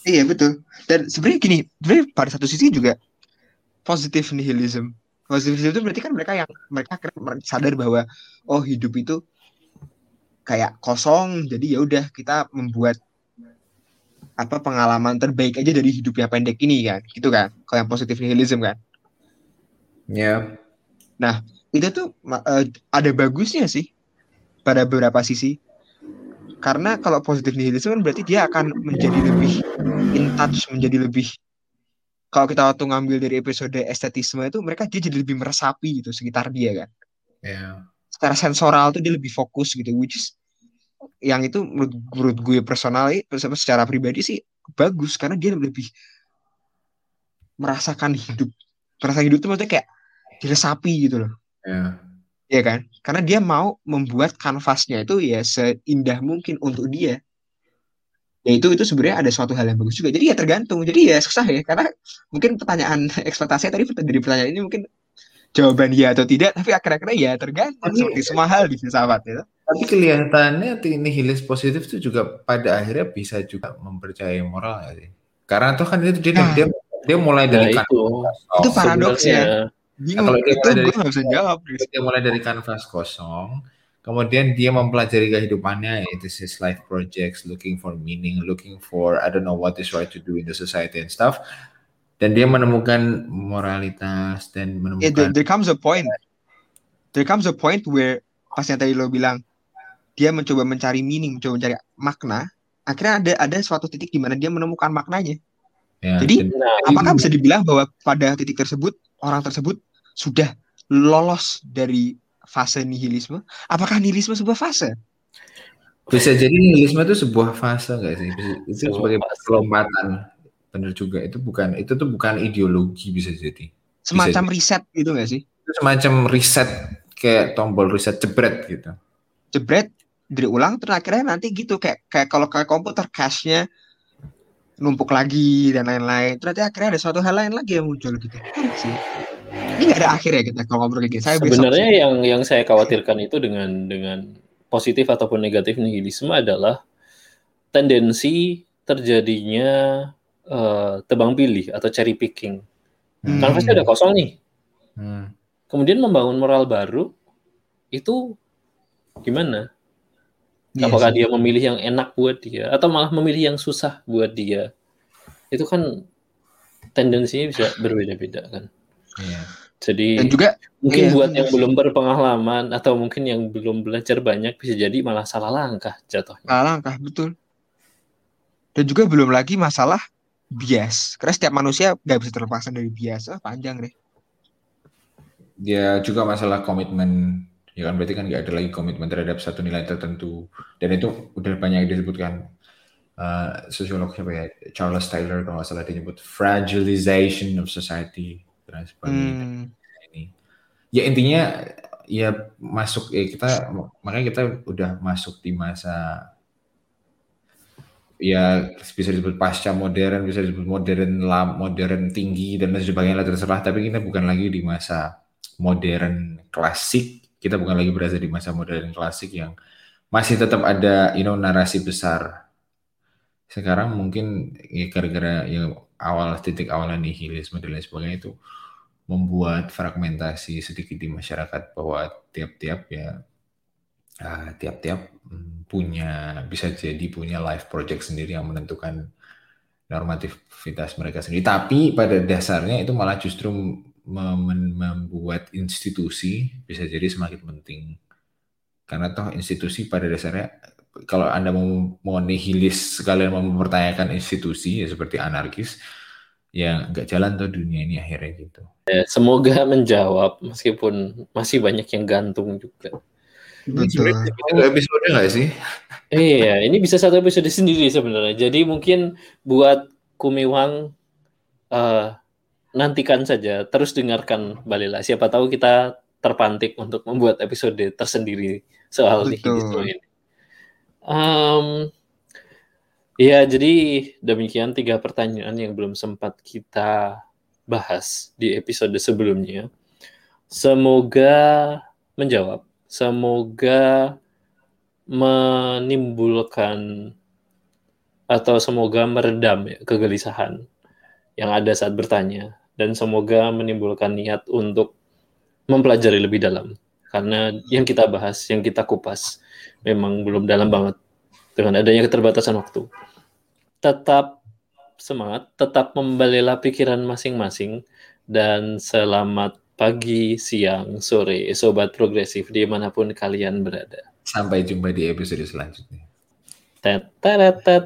Iya betul. Dan sebenarnya gini, sebenarnya pada satu sisi juga positif nihilism. Positif itu berarti kan mereka yang mereka sadar bahwa oh hidup itu kayak kosong, jadi ya udah kita membuat apa pengalaman terbaik aja dari hidup yang pendek ini kan, gitu kan? Kalau yang positif nihilism kan. Ya. Yeah. Nah, itu tuh uh, ada bagusnya sih pada beberapa sisi. Karena kalau positif nihilisme kan berarti dia akan menjadi lebih in touch menjadi lebih kalau kita waktu ngambil dari episode estetisme itu mereka dia jadi lebih meresapi gitu sekitar dia kan. Yeah. secara sensoral tuh dia lebih fokus gitu which is yang itu menurut, menurut gue personal secara pribadi sih bagus karena dia lebih merasakan hidup. Merasakan hidup itu maksudnya kayak diresapi gitu loh Ya. Ya kan? Karena dia mau membuat kanvasnya itu ya seindah mungkin untuk dia. Ya itu itu sebenarnya ada suatu hal yang bagus juga. Jadi ya tergantung. Jadi ya susah ya karena mungkin pertanyaan ekspektasi tadi dari pertanyaan ini mungkin jawaban ya atau tidak, tapi akhir-akhirnya ya tergantung tapi, seperti semua hal di filsafat ya. Tapi kelihatannya nihilis positif itu juga pada akhirnya bisa juga mempercayai moral ya sih. Karena tuh kan itu dia nah, dia, dia mulai dari nah, itu. itu paradoksnya. Bingung, kalau dia itu gue gak bisa jawab. Dia mulai dari kanvas kosong, kemudian dia mempelajari kehidupannya, itu his life projects, looking for meaning, looking for I don't know what is right to do in the society and stuff. dan dia menemukan moralitas dan menemukan yeah, there, there comes a point there comes a point where pas yang tadi lo bilang dia mencoba mencari meaning mencoba mencari makna akhirnya ada ada suatu titik di mana dia menemukan maknanya ya, jadi nah, apakah bisa dibilang bahwa pada titik tersebut orang tersebut sudah lolos dari fase nihilisme. Apakah nihilisme sebuah fase? Bisa jadi nihilisme itu sebuah fase nggak sih? Itu sebagai kelompatan benar juga itu bukan itu tuh bukan ideologi bisa jadi. Semacam riset gitu nggak sih? Itu semacam riset kayak tombol riset jebret gitu. Jebret diulang terus akhirnya nanti gitu kayak kayak kalau kayak komputer cache-nya numpuk lagi dan lain-lain terus akhirnya ada suatu hal lain lagi yang muncul gitu sih ini nggak ada akhirnya kita kalau ngobrol kayak gini saya sebenarnya besok, yang yang saya khawatirkan itu dengan dengan positif ataupun negatif nihilisme adalah tendensi terjadinya uh, tebang pilih atau cherry picking. Hmm. Kanvasnya udah kosong nih. Hmm. Kemudian membangun moral baru itu gimana? Yes. Iya Apakah dia memilih yang enak buat dia atau malah memilih yang susah buat dia? Itu kan tendensinya bisa berbeda-beda kan. Yeah. Jadi Dan juga mungkin iya, buat yang belum berpengalaman atau mungkin yang belum belajar banyak bisa jadi malah salah langkah jatuhnya. Salah langkah betul. Dan juga belum lagi masalah bias. Karena setiap manusia gak bisa terlepas dari bias. Oh, panjang deh. Dia juga masalah komitmen. Ya kan berarti kan gak ada lagi komitmen terhadap satu nilai tertentu. Dan itu udah banyak disebutkan uh, sosiolog siapa ya Charles Taylor kalau nggak salah dia nyebut fragilization of society dan sebagainya. Hmm. Ini. Ya intinya ya masuk ya kita makanya kita udah masuk di masa ya bisa disebut pasca modern, bisa disebut modern lam, modern tinggi dan lain sebagainya terserah. Tapi kita bukan lagi di masa modern klasik. Kita bukan lagi berada di masa modern klasik yang masih tetap ada, you know, narasi besar. Sekarang mungkin ya gara-gara ya awal titik awalnya nihilisme dan lain sebagainya itu membuat fragmentasi sedikit di masyarakat bahwa tiap-tiap ya tiap tiap-tiap hmm, punya bisa jadi punya life project sendiri yang menentukan normativitas mereka sendiri. Tapi pada dasarnya itu malah justru membuat institusi bisa jadi semakin penting. Karena toh institusi pada dasarnya kalau Anda mau, mau nihilis sekalian mau mempertanyakan institusi ya seperti anarkis, ya nggak jalan tuh dunia ini akhirnya gitu. Ya, semoga menjawab meskipun masih banyak yang gantung juga. Betul. episode nggak sih? Iya, ini bisa satu episode sendiri sebenarnya. Jadi mungkin buat Kumiwang uh, nantikan saja, terus dengarkan Balila. Siapa tahu kita terpantik untuk membuat episode tersendiri soal nihilisme ini. Um, ya, jadi demikian tiga pertanyaan yang belum sempat kita bahas di episode sebelumnya. Semoga menjawab semoga menimbulkan atau semoga meredam ya, kegelisahan yang ada saat bertanya dan semoga menimbulkan niat untuk mempelajari lebih dalam karena yang kita bahas, yang kita kupas memang belum dalam banget dengan adanya keterbatasan waktu. Tetap semangat, tetap membalela pikiran masing-masing dan selamat pagi, siang, sore, sobat progresif di mana pun kalian berada. Sampai jumpa di episode selanjutnya. Tet, tet, tet.